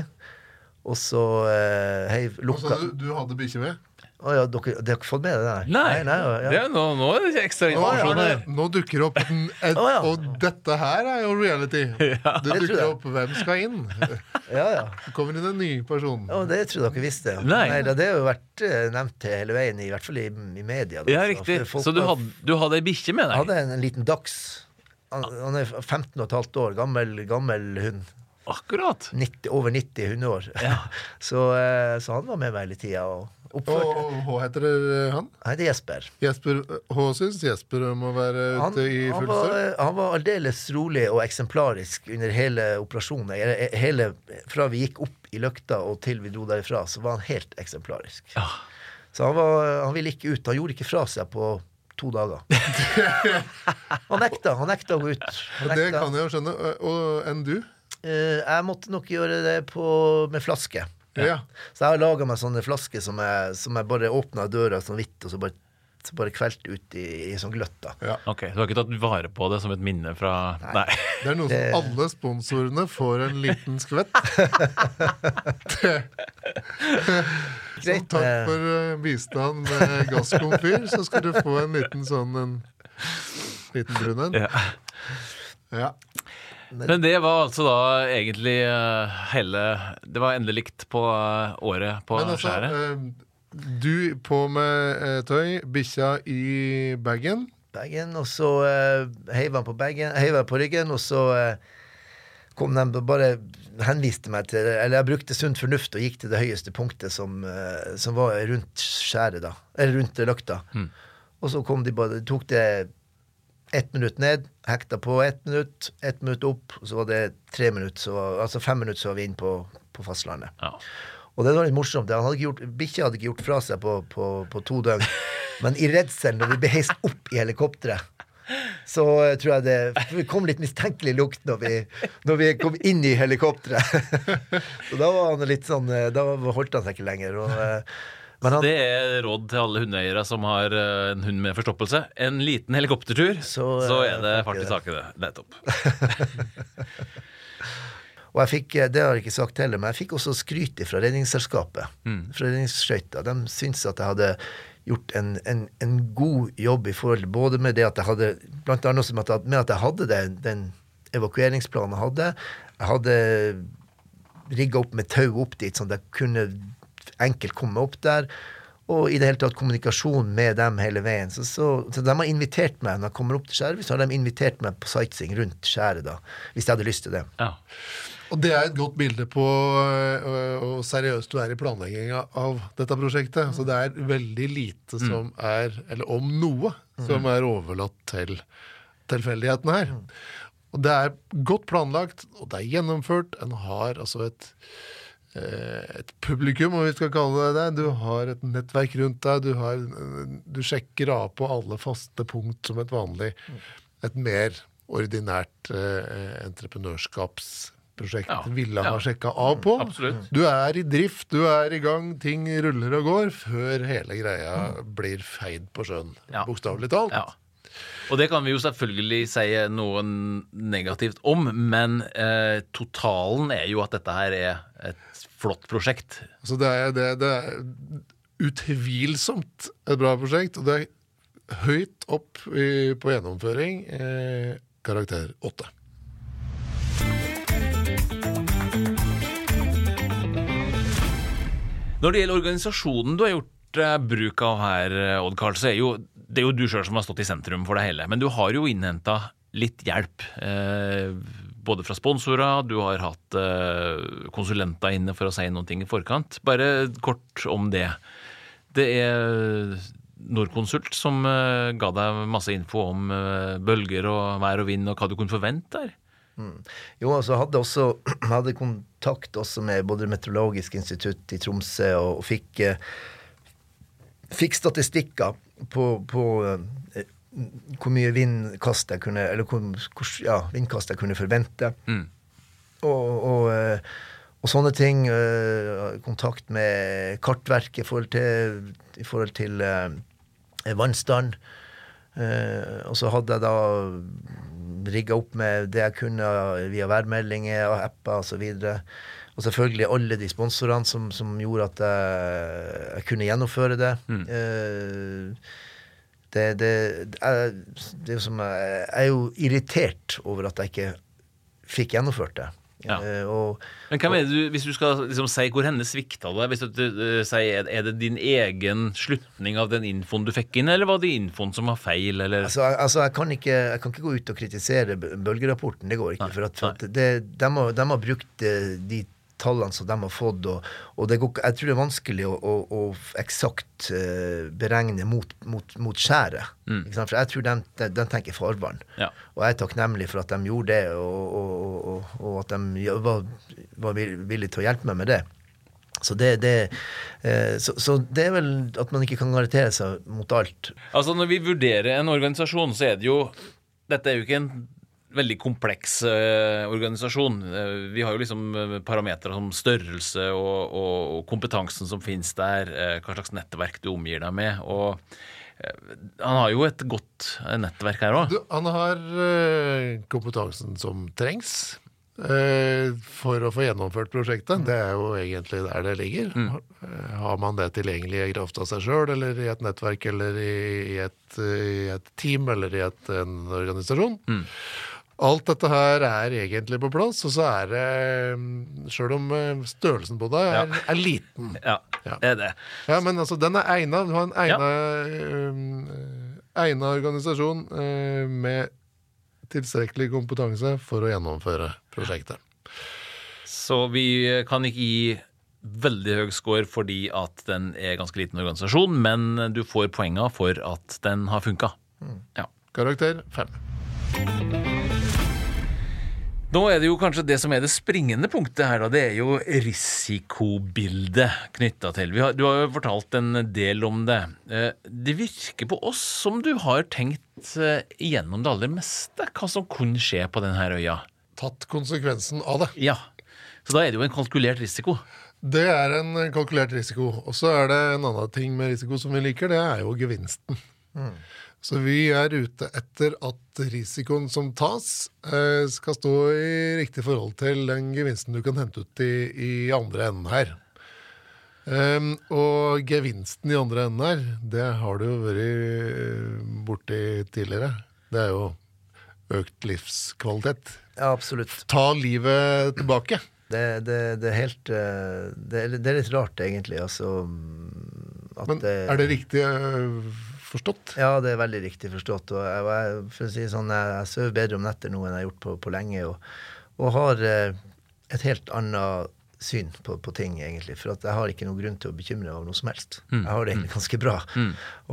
Og så uh, heiv lukka altså, du, du hadde bikkje med? Å ja, dere, dere har ikke fått med det der? Nei, nei, ja. det er, nå, nå er det ekstra Nå, informasjon er her. det, nå dukker opp en, et, oh, ja. Og dette her er jo reality. Det dukker opp hvem skal inn. ja, ja. Det kommer inn en ny person. Oh, det tror dere visste. Nei. da, det har jo vært eh, nevnt hele veien, i hvert fall i, i media. da. Ja, Så riktig. Så du hadde, du hadde ei bikkje med deg? hadde en, en liten dags. Han, han er 15 og et halvt år, gammel, gammel hund. Akkurat. 90, over 90 hundeår. så, eh, så han var med meg hele tida og Og hva heter det, han? Han heter Jesper. Jesper Hva syns Jesper om å være Han, ute i full var, han var aldeles rolig og eksemplarisk under hele operasjonen. Hele, fra vi gikk opp i løkta og til vi dro derifra, så var han helt eksemplarisk. Ja. Så han, var, han ville ikke ut. Han gjorde ikke fra seg på to dager. han nekta. Han nekta å gå ut. Han Og det kan jeg jo skjønne. Og enn du? Eh, jeg måtte nok gjøre det på, med flaske. Ja. Så jeg har laga meg sånne flasker som jeg, som jeg bare åpna døra sånn vidt, og så bare, så bare kvelt ut i, i sånn gløtt. da. ja. Ok, Du har ikke tatt vare på det som et minne fra Nei. Det er noe som alle sponsorene får en liten skvett. så takk for eh, bistand med gasskomfyr, så skal du få en liten sånn en liten brun en. Ja. Ja. Men det var altså da egentlig eh, hele Det var endelig likt på eh, året på Men altså, skjæret. eh, du på med tøy, bikkja i bagen. bagen, og så uh, heiv han på bagen, heiv han på ryggen, og så kom de bare henviste meg til Eller jeg brukte sunn fornuft og gikk til det høyeste punktet som, som var rundt skjæret, da. Eller rundt løkta. Mm. Og så kom de bare tok det ett minutt ned, hekta på ett minutt, ett minutt opp, og så var det tre minutter, så altså fem minutter, så var vi inne på, på fastlandet. Ja. Og det var litt morsomt. Han hadde gjort, Bikkja hadde ikke gjort fra seg på, på, på to døgn. Men i redselen, når vi ble heist opp i helikopteret, så eh, tror jeg det kom litt mistenkelig lukt når vi, når vi kom inn i helikopteret. så da var han litt sånn eh, Da holdt han seg ikke lenger. Og, men han, Det er råd til alle hundeeiere som har eh, en hund med forstoppelse. En liten helikoptertur, så, Så, eh, er det fart i taket, det. Nettopp. Og jeg fikk, eh, det har jeg ikke sagt heller, men jeg fikk også skryt fra Redningsselskapet. Fra Redningsskøyta. De syntes at jeg hadde gjort en, en, en god jobb i forhold både med det at jeg hadde Blant annet også med at, med at jeg hadde den, den evakueringsplanen jeg hadde. Jeg hadde rigga opp med tau opp dit, sånn at jeg kunne enkelt komme opp der. Og i det hele tatt kommunikasjon med dem hele veien. Så, så, så de har invitert meg når jeg kommer opp til skjæret, så har de invitert meg på sightseeing rundt skjæret, da. Hvis jeg hadde lyst til det. Ja. Og det er et godt bilde på øh, hvor seriøst du er i planlegginga av dette prosjektet. Så det er veldig lite som er, eller om noe, som er overlatt til tilfeldighetene her. Og det er godt planlagt, og det er gjennomført. En har altså et et publikum, om vi skal kalle det det. Du har et nettverk rundt deg. Du, har, du sjekker av på alle faste punkt som et vanlig Et mer ordinært eh, entreprenørskapsprosjekt Ja, ville ha ja. sjekka av på. Absolutt. Du er i drift, du er i gang, ting ruller og går, før hele greia blir feid på sjøen. Ja. Bokstavelig talt. Ja. Og det kan vi jo selvfølgelig si noe negativt om, men eh, totalen er jo at dette her er et flott prosjekt. Så det er, det, det er utvilsomt et bra prosjekt, og det er høyt opp i, på gjennomføring. Eh, karakter åtte. Når det gjelder organisasjonen du har gjort eh, bruk av her, eh, Odd Karl, så er jo det er jo du sjøl som har stått i sentrum for det hele. Men du har jo innhenta litt hjelp. Eh, både fra sponsorer, du har hatt eh, konsulenter inne for å si noen ting i forkant. Bare kort om det. Det er Norconsult som eh, ga deg masse info om eh, bølger og vær og vind og hva du kunne forvente der. Jo, altså så hadde også hadde kontakt også med både Meteorologisk institutt i Tromsø og, og fikk, fikk statistikker på, på hvor mye vindkast jeg kunne Eller hvor, hvor, ja, vindkast jeg kunne forvente. Mm. Og, og, eh, og sånne ting. eh, Kontakt med Kartverket i forhold til, i forhold til eh, vannstand. Og så hadde jeg da rigga opp med det jeg kunne via værmeldinger og apper osv. Og, og selvfølgelig alle de sponsorene som, som gjorde at jeg, jeg kunne gjennomføre det. Eh, det, det, jeg, det er som jeg, jeg er jo irritert over at jeg ikke fikk gjennomført det. Ja. Eh, og, Men hva mener du, hvis du skal liksom si hvor henne svikta det, hvis du uh, sier, er- det din egen slutning av den infoen du fikk inn, eller var det infoen som var feil, eller? Altså, altså jeg, kan ikke, jeg kan ikke gå ut og kritisere bølgerapporten. Det går ikke. Nei, For, at, for at det, de, har, de har brukt eh, de tallene som de har fått, og, og det går, jeg tror det er vanskelig å, å, å eksakt eh, beregne mot, mot, mot skjæret. Mm. For jeg tror de, de, de tenker farvann. Ja. Og jeg er takknemlig for at de gjorde det, og, og, og, og at de var, var villige til å hjelpe meg med det. Så det, det, eh, så, så det er vel at man ikke kan garantere seg mot alt. Altså Når vi vurderer en organisasjon, så er det jo Dette er jo ikke en veldig kompleks eh, organisasjon. Eh, vi har jo liksom uh, parametere som størrelse og, og, og kompetansen som finnes der, eh, hva slags nettverk du omgir deg med. og eh, han har jo et godt eh, nettverk her òg. Han har eh, kompetansen som trengs. eh, for å få gjennomført prosjektet. Det er jo egentlig der det ligger. Mm. Har man det tilgjengelig i kraft av seg sjøl, eller i et nettverk, eller i, et, i et team, eller i et, en organisasjon? Alt dette her er egentlig på plass, og så er det Sjøl om eh, størrelsen på deg er, er liten. Ja, Ja. det er det. Ja, men altså, den er egna. Du har en egna, eh, egna organisasjon eh, med tilstrekkelig kompetanse for å gjennomføre prosjektet. Så vi kan ikke gi veldig høy score fordi at den er ganske liten organisasjon, men du får poenga for at den har funka. Ja. Karakter fem. Nå er det jo kanskje det som er det springende punktet her, da. Det er jo risikobildet knytta til. Vi har, du har jo fortalt en del om det. Eh, Det virker på oss som du har tenkt eh, igjennom det aller meste. Hva som kunne skje på denne øya. Tatt konsekvensen av det. Ja. Så da er det jo en kalkulert risiko. Det er en kalkulert risiko. Og så er det en annen ting med risiko som vi liker, det er jo gevinsten. Så vi er ute etter at risikoen som tas, eh, skal stå i riktig forhold til den gevinsten du kan hente ut i, i andre enden her. Um, og gevinsten i andre enden her, det har du jo vært eh, borti tidligere. Det er jo økt livskvalitet. Ja, absolutt. Ta livet tilbake. Det, det, det er helt eh, det er, litt rart, egentlig. Altså at Men er det riktig forstått? Ja, det er veldig riktig forstått. Og jeg, jeg, for å si sånn, jeg, jeg sover bedre om netter nå enn jeg har gjort på, på lenge. Og, og har eh, et helt annet syn på, på ting, egentlig. For at jeg har ikke noen grunn til å bekymre meg over noe som helst. Jeg har det egentlig ganske bra.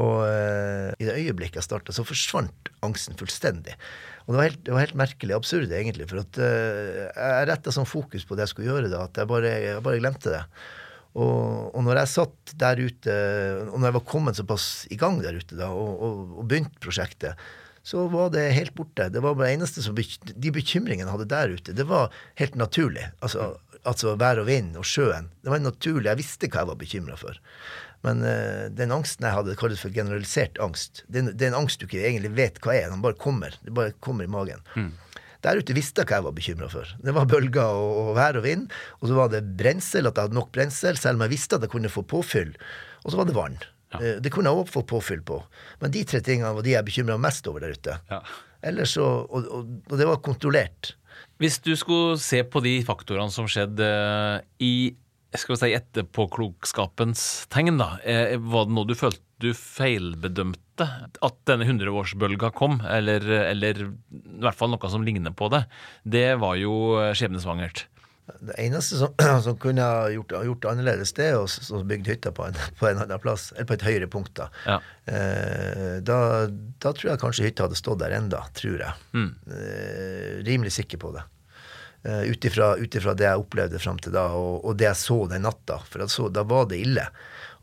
Og eh, i det øyeblikket jeg starta, så forsvant angsten fullstendig. Og det var helt, det var helt merkelig absurd, egentlig. For at eh, jeg retta sånn fokus på det jeg skulle gjøre da, at jeg bare, jeg bare glemte det. Og, og når jeg satt der ute, og når jeg var kommet såpass i gang der ute da, og, og, og begynte prosjektet, så var det helt borte. Det var bare eneste som De bekymringene jeg hadde der ute, det var helt naturlig. Altså, altså vær og vind og sjøen. Det var naturlig. Jeg visste hva jeg var bekymra for. Men uh, den angsten jeg hadde, det kalles for generalisert angst. Det er, det en angst du ikke egentlig vet hva er. Den bare kommer. Det bare kommer i magen. Der ute visste jeg hva jeg var bekymra for. Det var bølger og, og vær og vind. Og så var det brensel, at jeg hadde nok brensel, selv om jeg visste at jeg kunne få påfyll. Og så var det vann. Ja. Det kunne jeg òg få påfyll på. Men de tre tingene var de jeg bekymra mest over der ute. Ja. Ellers så, og, og, og det var kontrollert. Hvis du skulle se på de faktorene som skjedde eh, i skal vi si etterpåklokskapens tegn, da, eh, var det noe du følte du feilbedømte? At denne hundreårsbølga kom, eller, eller i hvert fall noe som ligner på det, det var jo eh, skjebnesvangert. Det eneste som, som kunne ha gjort, gjort det annerledes, det er å bygge hytta på en, på en annen plass, eller på et høyere punkt. Da. Ja. Eh, da, da tror jeg kanskje hytta hadde stått der enda, tror jeg. Eh, rimelig sikker på det. Eh, Ut ifra det jeg opplevde fram til da, og, og det jeg så den natta. For så, da var det ille.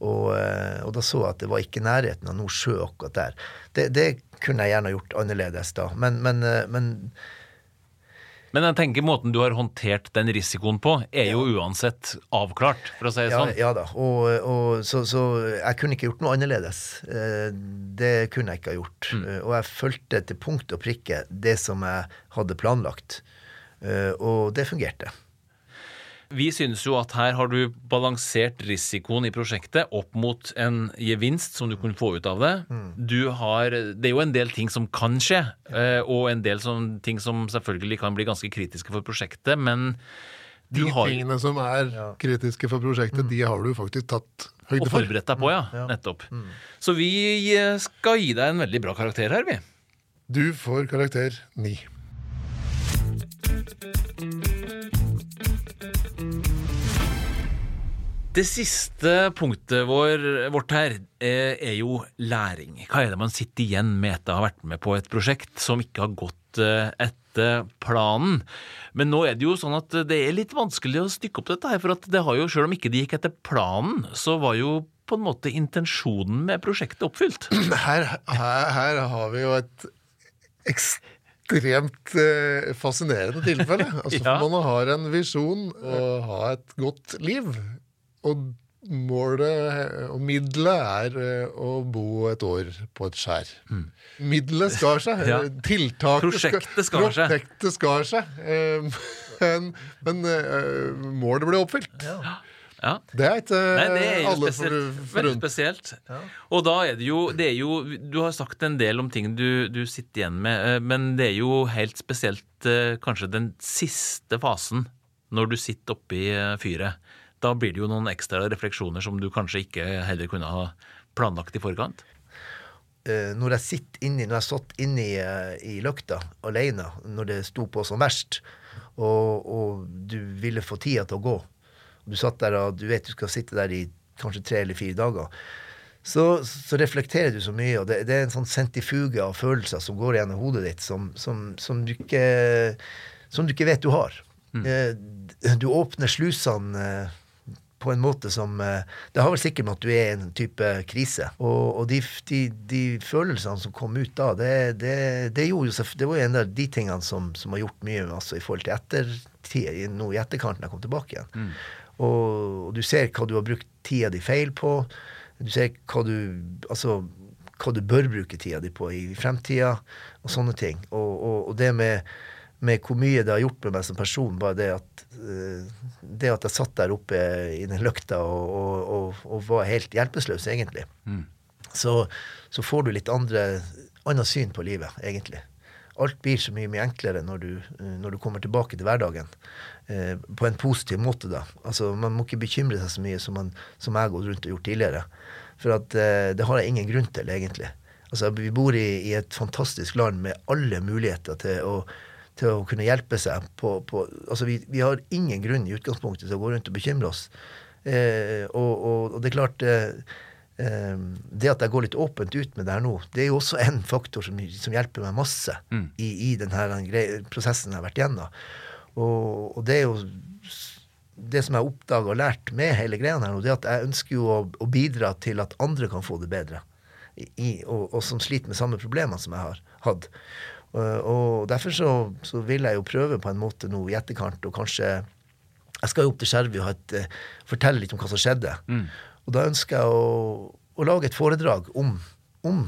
Og, eh, og da så jeg at det var ikke nærheten av noe sjø akkurat der. Det, det kunne jeg gjerne gjort annerledes da. Men, men, eh, men Men jeg tenker måten du har håndtert den risikoen på, er jo uansett avklart, for å si det Ja, sånn. ja da. Og, og, så, så jeg kunne ikke gjort noe annerledes. Eh, Det kunne jeg ikke ha gjort. Mm. Og jeg fulgte til punkt og prikke det som jeg hadde planlagt. Og det fungerte. Vi synes jo at her har du balansert risikoen i prosjektet opp mot en gevinst som du kunne få ut av det. Du har, det er jo en del ting som kan skje, eh, og en del som, ting som selvfølgelig kan bli ganske kritiske for prosjektet, men De har tingene som er kritiske for prosjektet, de har du faktisk tatt høyde for. og forberedt deg på, ja. Nettopp. Så vi eh, skal gi deg en veldig bra karakter her, vi. Du får karakter ni. Det siste punktet vår, vårt her eh, er jo læring. Hva er det man sitter igjen med etter å ha vært med på et prosjekt som ikke har gått eh, etter planen? Men nå er det jo sånn at det er litt vanskelig å stykke opp dette her, for at det har jo, selv om ikke det gikk etter planen, så var jo på en måte intensjonen med prosjektet oppfylt. Her, her, her har vi jo et ekstremt eh, fascinerende tilfelle. Altså, Ja. Man har en visjon og har et godt liv. Og målet og middelet er eh, å bo et år på et skjær. Middelet skar seg. Ja. Tiltaket Prosjektet skar seg. Prosjektet skar seg. Eh, Men, men eh, målet ble oppfylt. Ja. Ja. Det er ikke Nei, det er alle for, spesielt. Veldig forunt. spesielt. Og da er det jo Det er jo Du har sagt en del om ting du, du sitter igjen med, men det er jo helt spesielt kanskje den siste fasen, når du sitter oppi fyret. Da blir det jo noen ekstra refleksjoner som du kanskje ikke heller kunne ha planlagt i forkant. Eh, når jeg sitter inni, når jeg satt inni eh, i løkta alene, når det sto på som verst, og, og du ville få tida til å gå, du satt der og du vet du skal sitte der i kanskje tre eller fire dager, så, så reflekterer du så mye, og det, det er en sånn sentifuge av følelser som går gjennom hodet ditt, som, som, som, du, ikke, som du ikke vet du har. Mm. Du åpner slusene eh, på en måte som eh, Det har vel sikkert med at du er i en type krise. Og, og de, de, de følelsene som kom ut da, det, det, det, gjorde det var jo en av de tingene som, som har gjort mye altså, i forhold til ettertid, nå i etterkant når jeg kom tilbake igjen. Og, og du ser hva du har brukt tida di feil på. Du ser hva du Altså hva du bør bruke tida di på i fremtida, og sånne ting. Og, og det med, med hvor mye det har gjort med meg som person, bare det at eh, det at jeg satt der oppe i den løkta og, og, og, var helt hjelpeløs, egentlig, så, så får du litt andre, annet syn på livet, egentlig. Alt blir så mye, mye enklere når du, når du kommer tilbake til hverdagen. Eh, på en positiv måte, da. Altså, man må ikke bekymre seg så mye som, man, som jeg har gått rundt og gjort tidligere. For at, eh, det har jeg ingen grunn til, egentlig. Altså, vi bor i, i et fantastisk land med alle muligheter til å, til å kunne hjelpe seg. På, på, altså, vi, vi har ingen grunn i utgangspunktet til å gå rundt og bekymre oss. Eh, og, og, og det er klart eh, eh, Det at jeg går litt åpent ut med det her nå, det er jo også en faktor som, som hjelper meg masse i, i den prosessen jeg har vært gjennom. Og, og det er jo det som jeg har oppdaga og lært med hele greia her nå, det er at jeg ønsker jo å, å bidra til at andre kan få det bedre. I, i, og, og som sliter med samme problemer som jeg har hatt. Og, og derfor så, så vil jeg jo prøve på en måte nå i etterkant og kanskje Jeg skal jo opp til Skjervøy og et, eh, fortelle litt om hva som skjedde. Og da ønsker jeg å, å lage et foredrag om, om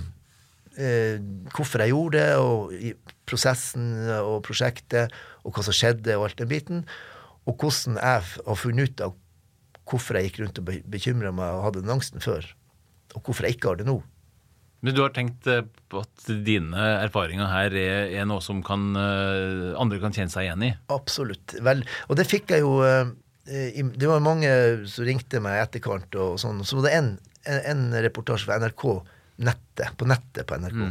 eh, hvorfor jeg gjorde det, og prosessen og prosjektet, og hva som skjedde, og alt den biten. Og hvordan jeg har funnet ut av hvorfor jeg gikk rundt og bekymra meg og hadde den angsten før. Og hvorfor jeg ikke har det nå. Men du har tenkt eh, på at dine erfaringer her er, er noe som kan, eh, andre kan kjenne seg igjen i? Absolutt. Vel, og det fikk jeg jo eh, Det var mange som ringte meg etterkant, og sånn. Så var det en, reportasje fra NRK nettet, på nettet på NRK.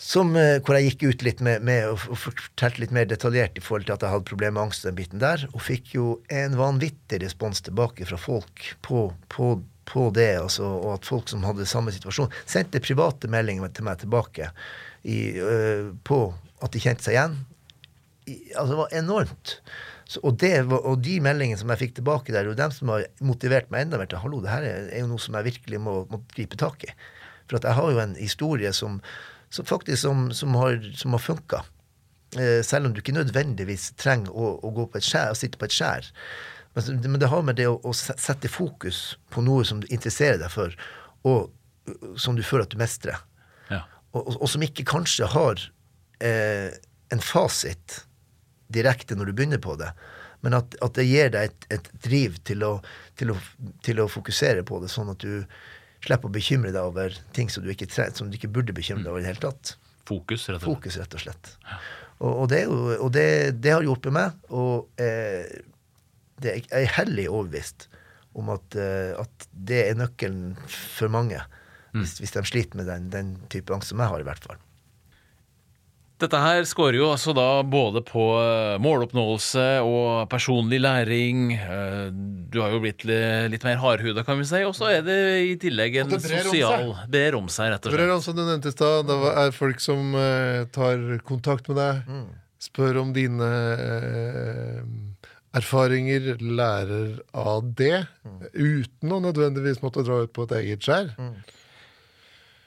Som, eh, hvor jeg gikk ut litt med, med og, og fortalte litt mer detaljert i forhold til at jeg hadde problemer med angst den biten der, og fikk jo en vanvittig respons tilbake fra folk på, på, på det, altså, og at folk som hadde samme situasjon, sendte private meldinger til meg tilbake i, øh, på at de kjente seg igjen. I, altså, det var enormt. Så, og, det og de meldingene som jeg fikk tilbake der, er jo dem som har motivert meg enda mer til hallo, det her er, er jo noe som jeg virkelig må, må gripe tak i. For jeg har jo en historie som, som faktisk som, som har, som har funka. Eh, selv om du ikke nødvendigvis trenger å, å gå på et skjær, å sitte på et skjær. Men, men det har med det å, å sette fokus på noe som du interesserer deg for, og som du føler at du mestrer. Ja. Og, og, og som ikke kanskje har eh, en fasit direkte når du begynner på det, men at, at det gir deg et, et driv til å, til, å, til å fokusere på det, sånn at du slipper å bekymre deg over ting som du ikke, som du ikke burde bekymre deg over i det hele tatt. Fokus, rett og slett. Fokus, rett og slett. Og, og, det, og det, det har hjulpet meg, og eh, det, jeg er hellig overbevist om at, eh, at det er nøkkelen for mange, hvis, hvis de sliter med den, den type angst som jeg har, i hvert fall. Dette her scorer jo altså da både på eh, måloppnåelse og personlig læring. Eh, Du har jo blitt litt mer hardhuda, kan vi si. Og så er det i tillegg en Og det brer om sosial Brer om seg, rett og slett. det om seg, du nevnte i stad, det er folk som tar kontakt med deg, Mm. spør om dine erfaringer, lærer av det, Mm. uten å nødvendigvis måtte dra ut på et eget skjær.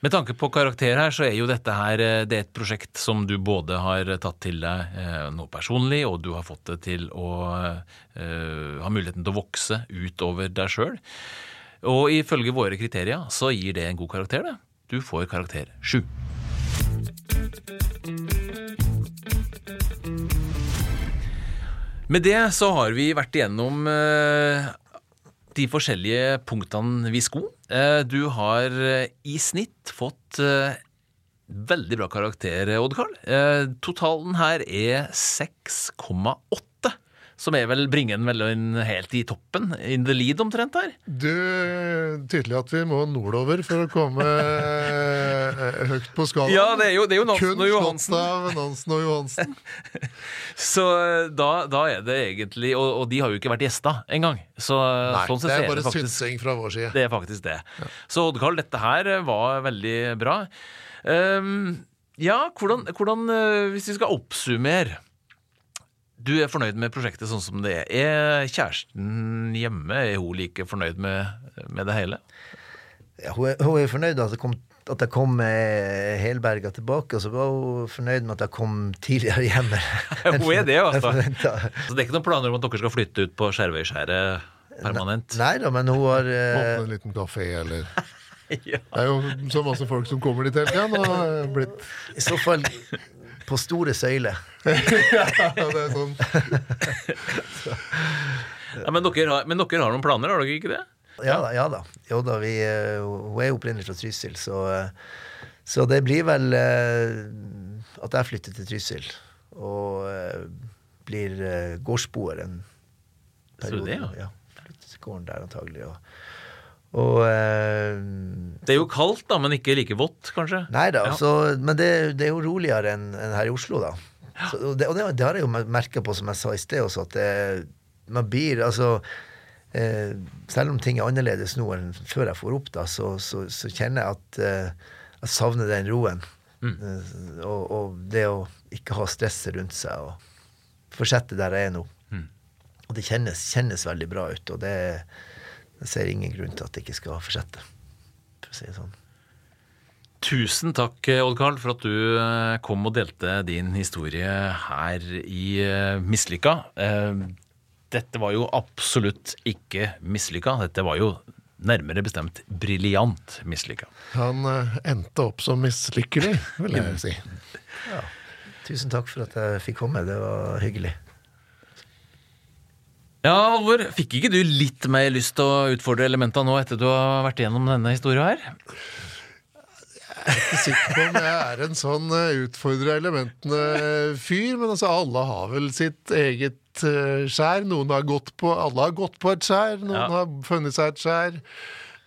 Med tanke på karakter her, så er jo dette her eh, det er et prosjekt som du både har tatt til deg eh, noe personlig, og du har fått det til å eh, ha muligheten til å vokse utover deg sjøl. Og ifølge våre kriterier så gir det en god karakter, det. Du får karakter sju. Med det så har vi vært igjennom eh, de forskjellige punktene vi skulle. Eh, du har eh, i snitt fått veldig bra karakter, Odd Karl. Eh, totalen her er 6,8. Som er vel bringer den vel inn helt i toppen, in the lead omtrent her. Du, tydelig at vi må nordover for å komme eh, høyt på skalaen. Ja, det er jo, det er jo Nansen Kun og slått Johansen. av Nansen og Johansen. Så eh, da, da er det egentlig Og, og de har jo ikke vært gjester engang. Så Nei, sånn det er bare faktisk synsing fra vår side. Det er faktisk det. Så Odd Karl, dette her var veldig bra. Um, ja, hvordan, hvordan eh, Hvis vi skal oppsummere Du er fornøyd med prosjektet sånn som det er. Er kjæresten hjemme? Er hun like fornøyd med, med det hele? Ja, hun, er, hun er fornøyd at, det kom, at jeg kom med helberga tilbake, og så var hun fornøyd med at jeg kom tidligere hjem. Hun er det, altså. Så det er ikke noen planer om at dere skal flytte ut på Skjervøyskjæret permanent? Nei da, men hun har eh, Åpne en liten kafé, eller Ja. Det er jo så masse folk som kommer dit hele tida. Og blitt i så fall på store søyler. ja, det er sånn. Ja, men, dere har, men dere har noen planer, har dere ikke det? Ja da. ja da. Jo da, vi, eh, hun er jo opprinnelig fra Trysil, så, eh, så det blir vel eh, at jeg flytter til Trysil. Og blir gårdsboer en Så det, periode. ja. ja. Flytter til gården der antagelig. Og, og eh, Det er jo kaldt, da, men ikke like vått, kanskje? Nei da, Ja. så, men det, det er jo roligere enn en her i Oslo, da. Så, og det, og det, det har jeg jo merka på, som jeg sa i sted også, at det, man blir altså eh, Selv om ting er annerledes nå enn før jeg får opp, da, så, så, så kjenner jeg at eh, jeg savner den roen. Mm. og, og det å ikke ha stresset rundt seg og fortsette der jeg er nå. Mm. Og det kjennes, kjennes veldig bra ut, og det, jeg ser ingen grunn til at det ikke skal fortsette. For å si det sånn. Tusen takk, Odd Karl, for at du eh, kom og delte din historie her i eh, Mislykka. Eh, Dette var jo absolutt ikke mislykka. Dette var jo nærmere bestemt briljant mislykka. Han endte opp som mislykkelig, vil jeg si. Tusen takk for at jeg fikk komme. Det var hyggelig. Ja, Halvor, fikk ikke du litt mer lyst til å utfordre elementa nå etter du har vært gjennom denne historia her? Jeg er ikke sikker på om jeg er en sånn uh, utfordre elementene-fyr, men altså, alle har vel sitt eget eh, skjær. Noen har gått på Alle har gått på et skjær, noen Ja. har funnet seg et skjær.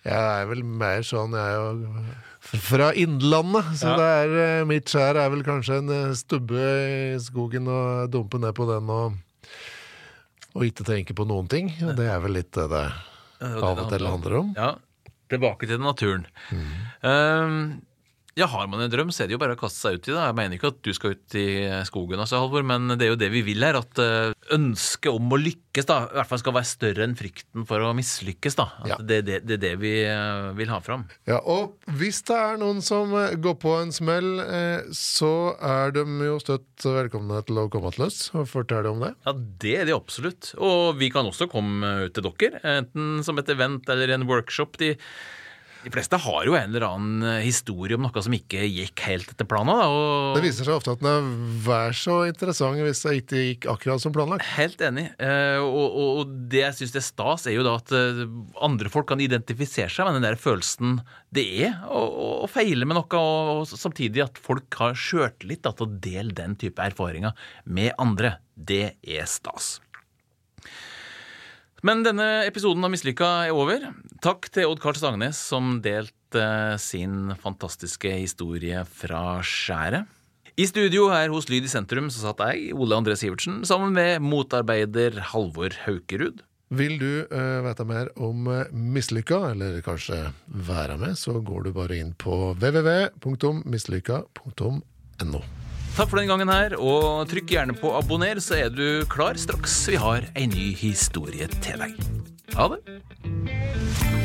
Jeg er vel mer sånn, jeg er jo fra Innlandet, så Ja. det er, eh, mitt skjær er vel kanskje en eh, stubbe i skogen og dumpe ned på den og, og ikke tenke på noen ting. Og det er vel litt det det av og til handler om. Ja, tilbake til naturen. Um, ja, Har man en drøm, så er det jo bare å kaste seg ut i det. Jeg mener ikke at du skal ut i skogen, altså, Halvor, men det er jo det vi vil her. At uh, ønsket om å lykkes da, i hvert fall skal være større enn frykten for å mislykkes. da. Ja. det, det, det er det vi uh, vil ha fram. Ja, og hvis det er noen som eh, går på en smell, eh, så er de jo støtt velkomne til å komme til oss og fortelle om det. Ja, Det er de absolutt. Og vi kan også komme ut til dere, enten som et event eller en workshop. De, de fleste har jo en eller annen eh, historie om noe som ikke gikk helt etter planen. Det viser seg ofte at den er vær så interessant hvis det ikke gikk akkurat som planlagt. Helt enig. Eh, og, og, og det jeg syns er stas, er jo da at eh, andre folk kan identifisere seg med den der følelsen det er å, å, feile med noe, og, samtidig at folk har sjøltillit til å dele den type erfaringer med andre. Det er stas. Men denne episoden av Mislykka er over. Takk til Odd Karl Stangnes som delte sin fantastiske historie fra skjæret. I studio her hos Lyd i sentrum så satt jeg, Ole André Sivertsen, sammen med motarbeider Halvor Haukerud. Vil du uh, vite mer om eh, mislykka, eller kanskje være med, så går du bare inn på www.mislykka.no. Takk for den gangen her, og trykk gjerne på abonner, så er du klar straks vi har ei ny historie til deg. Ha det!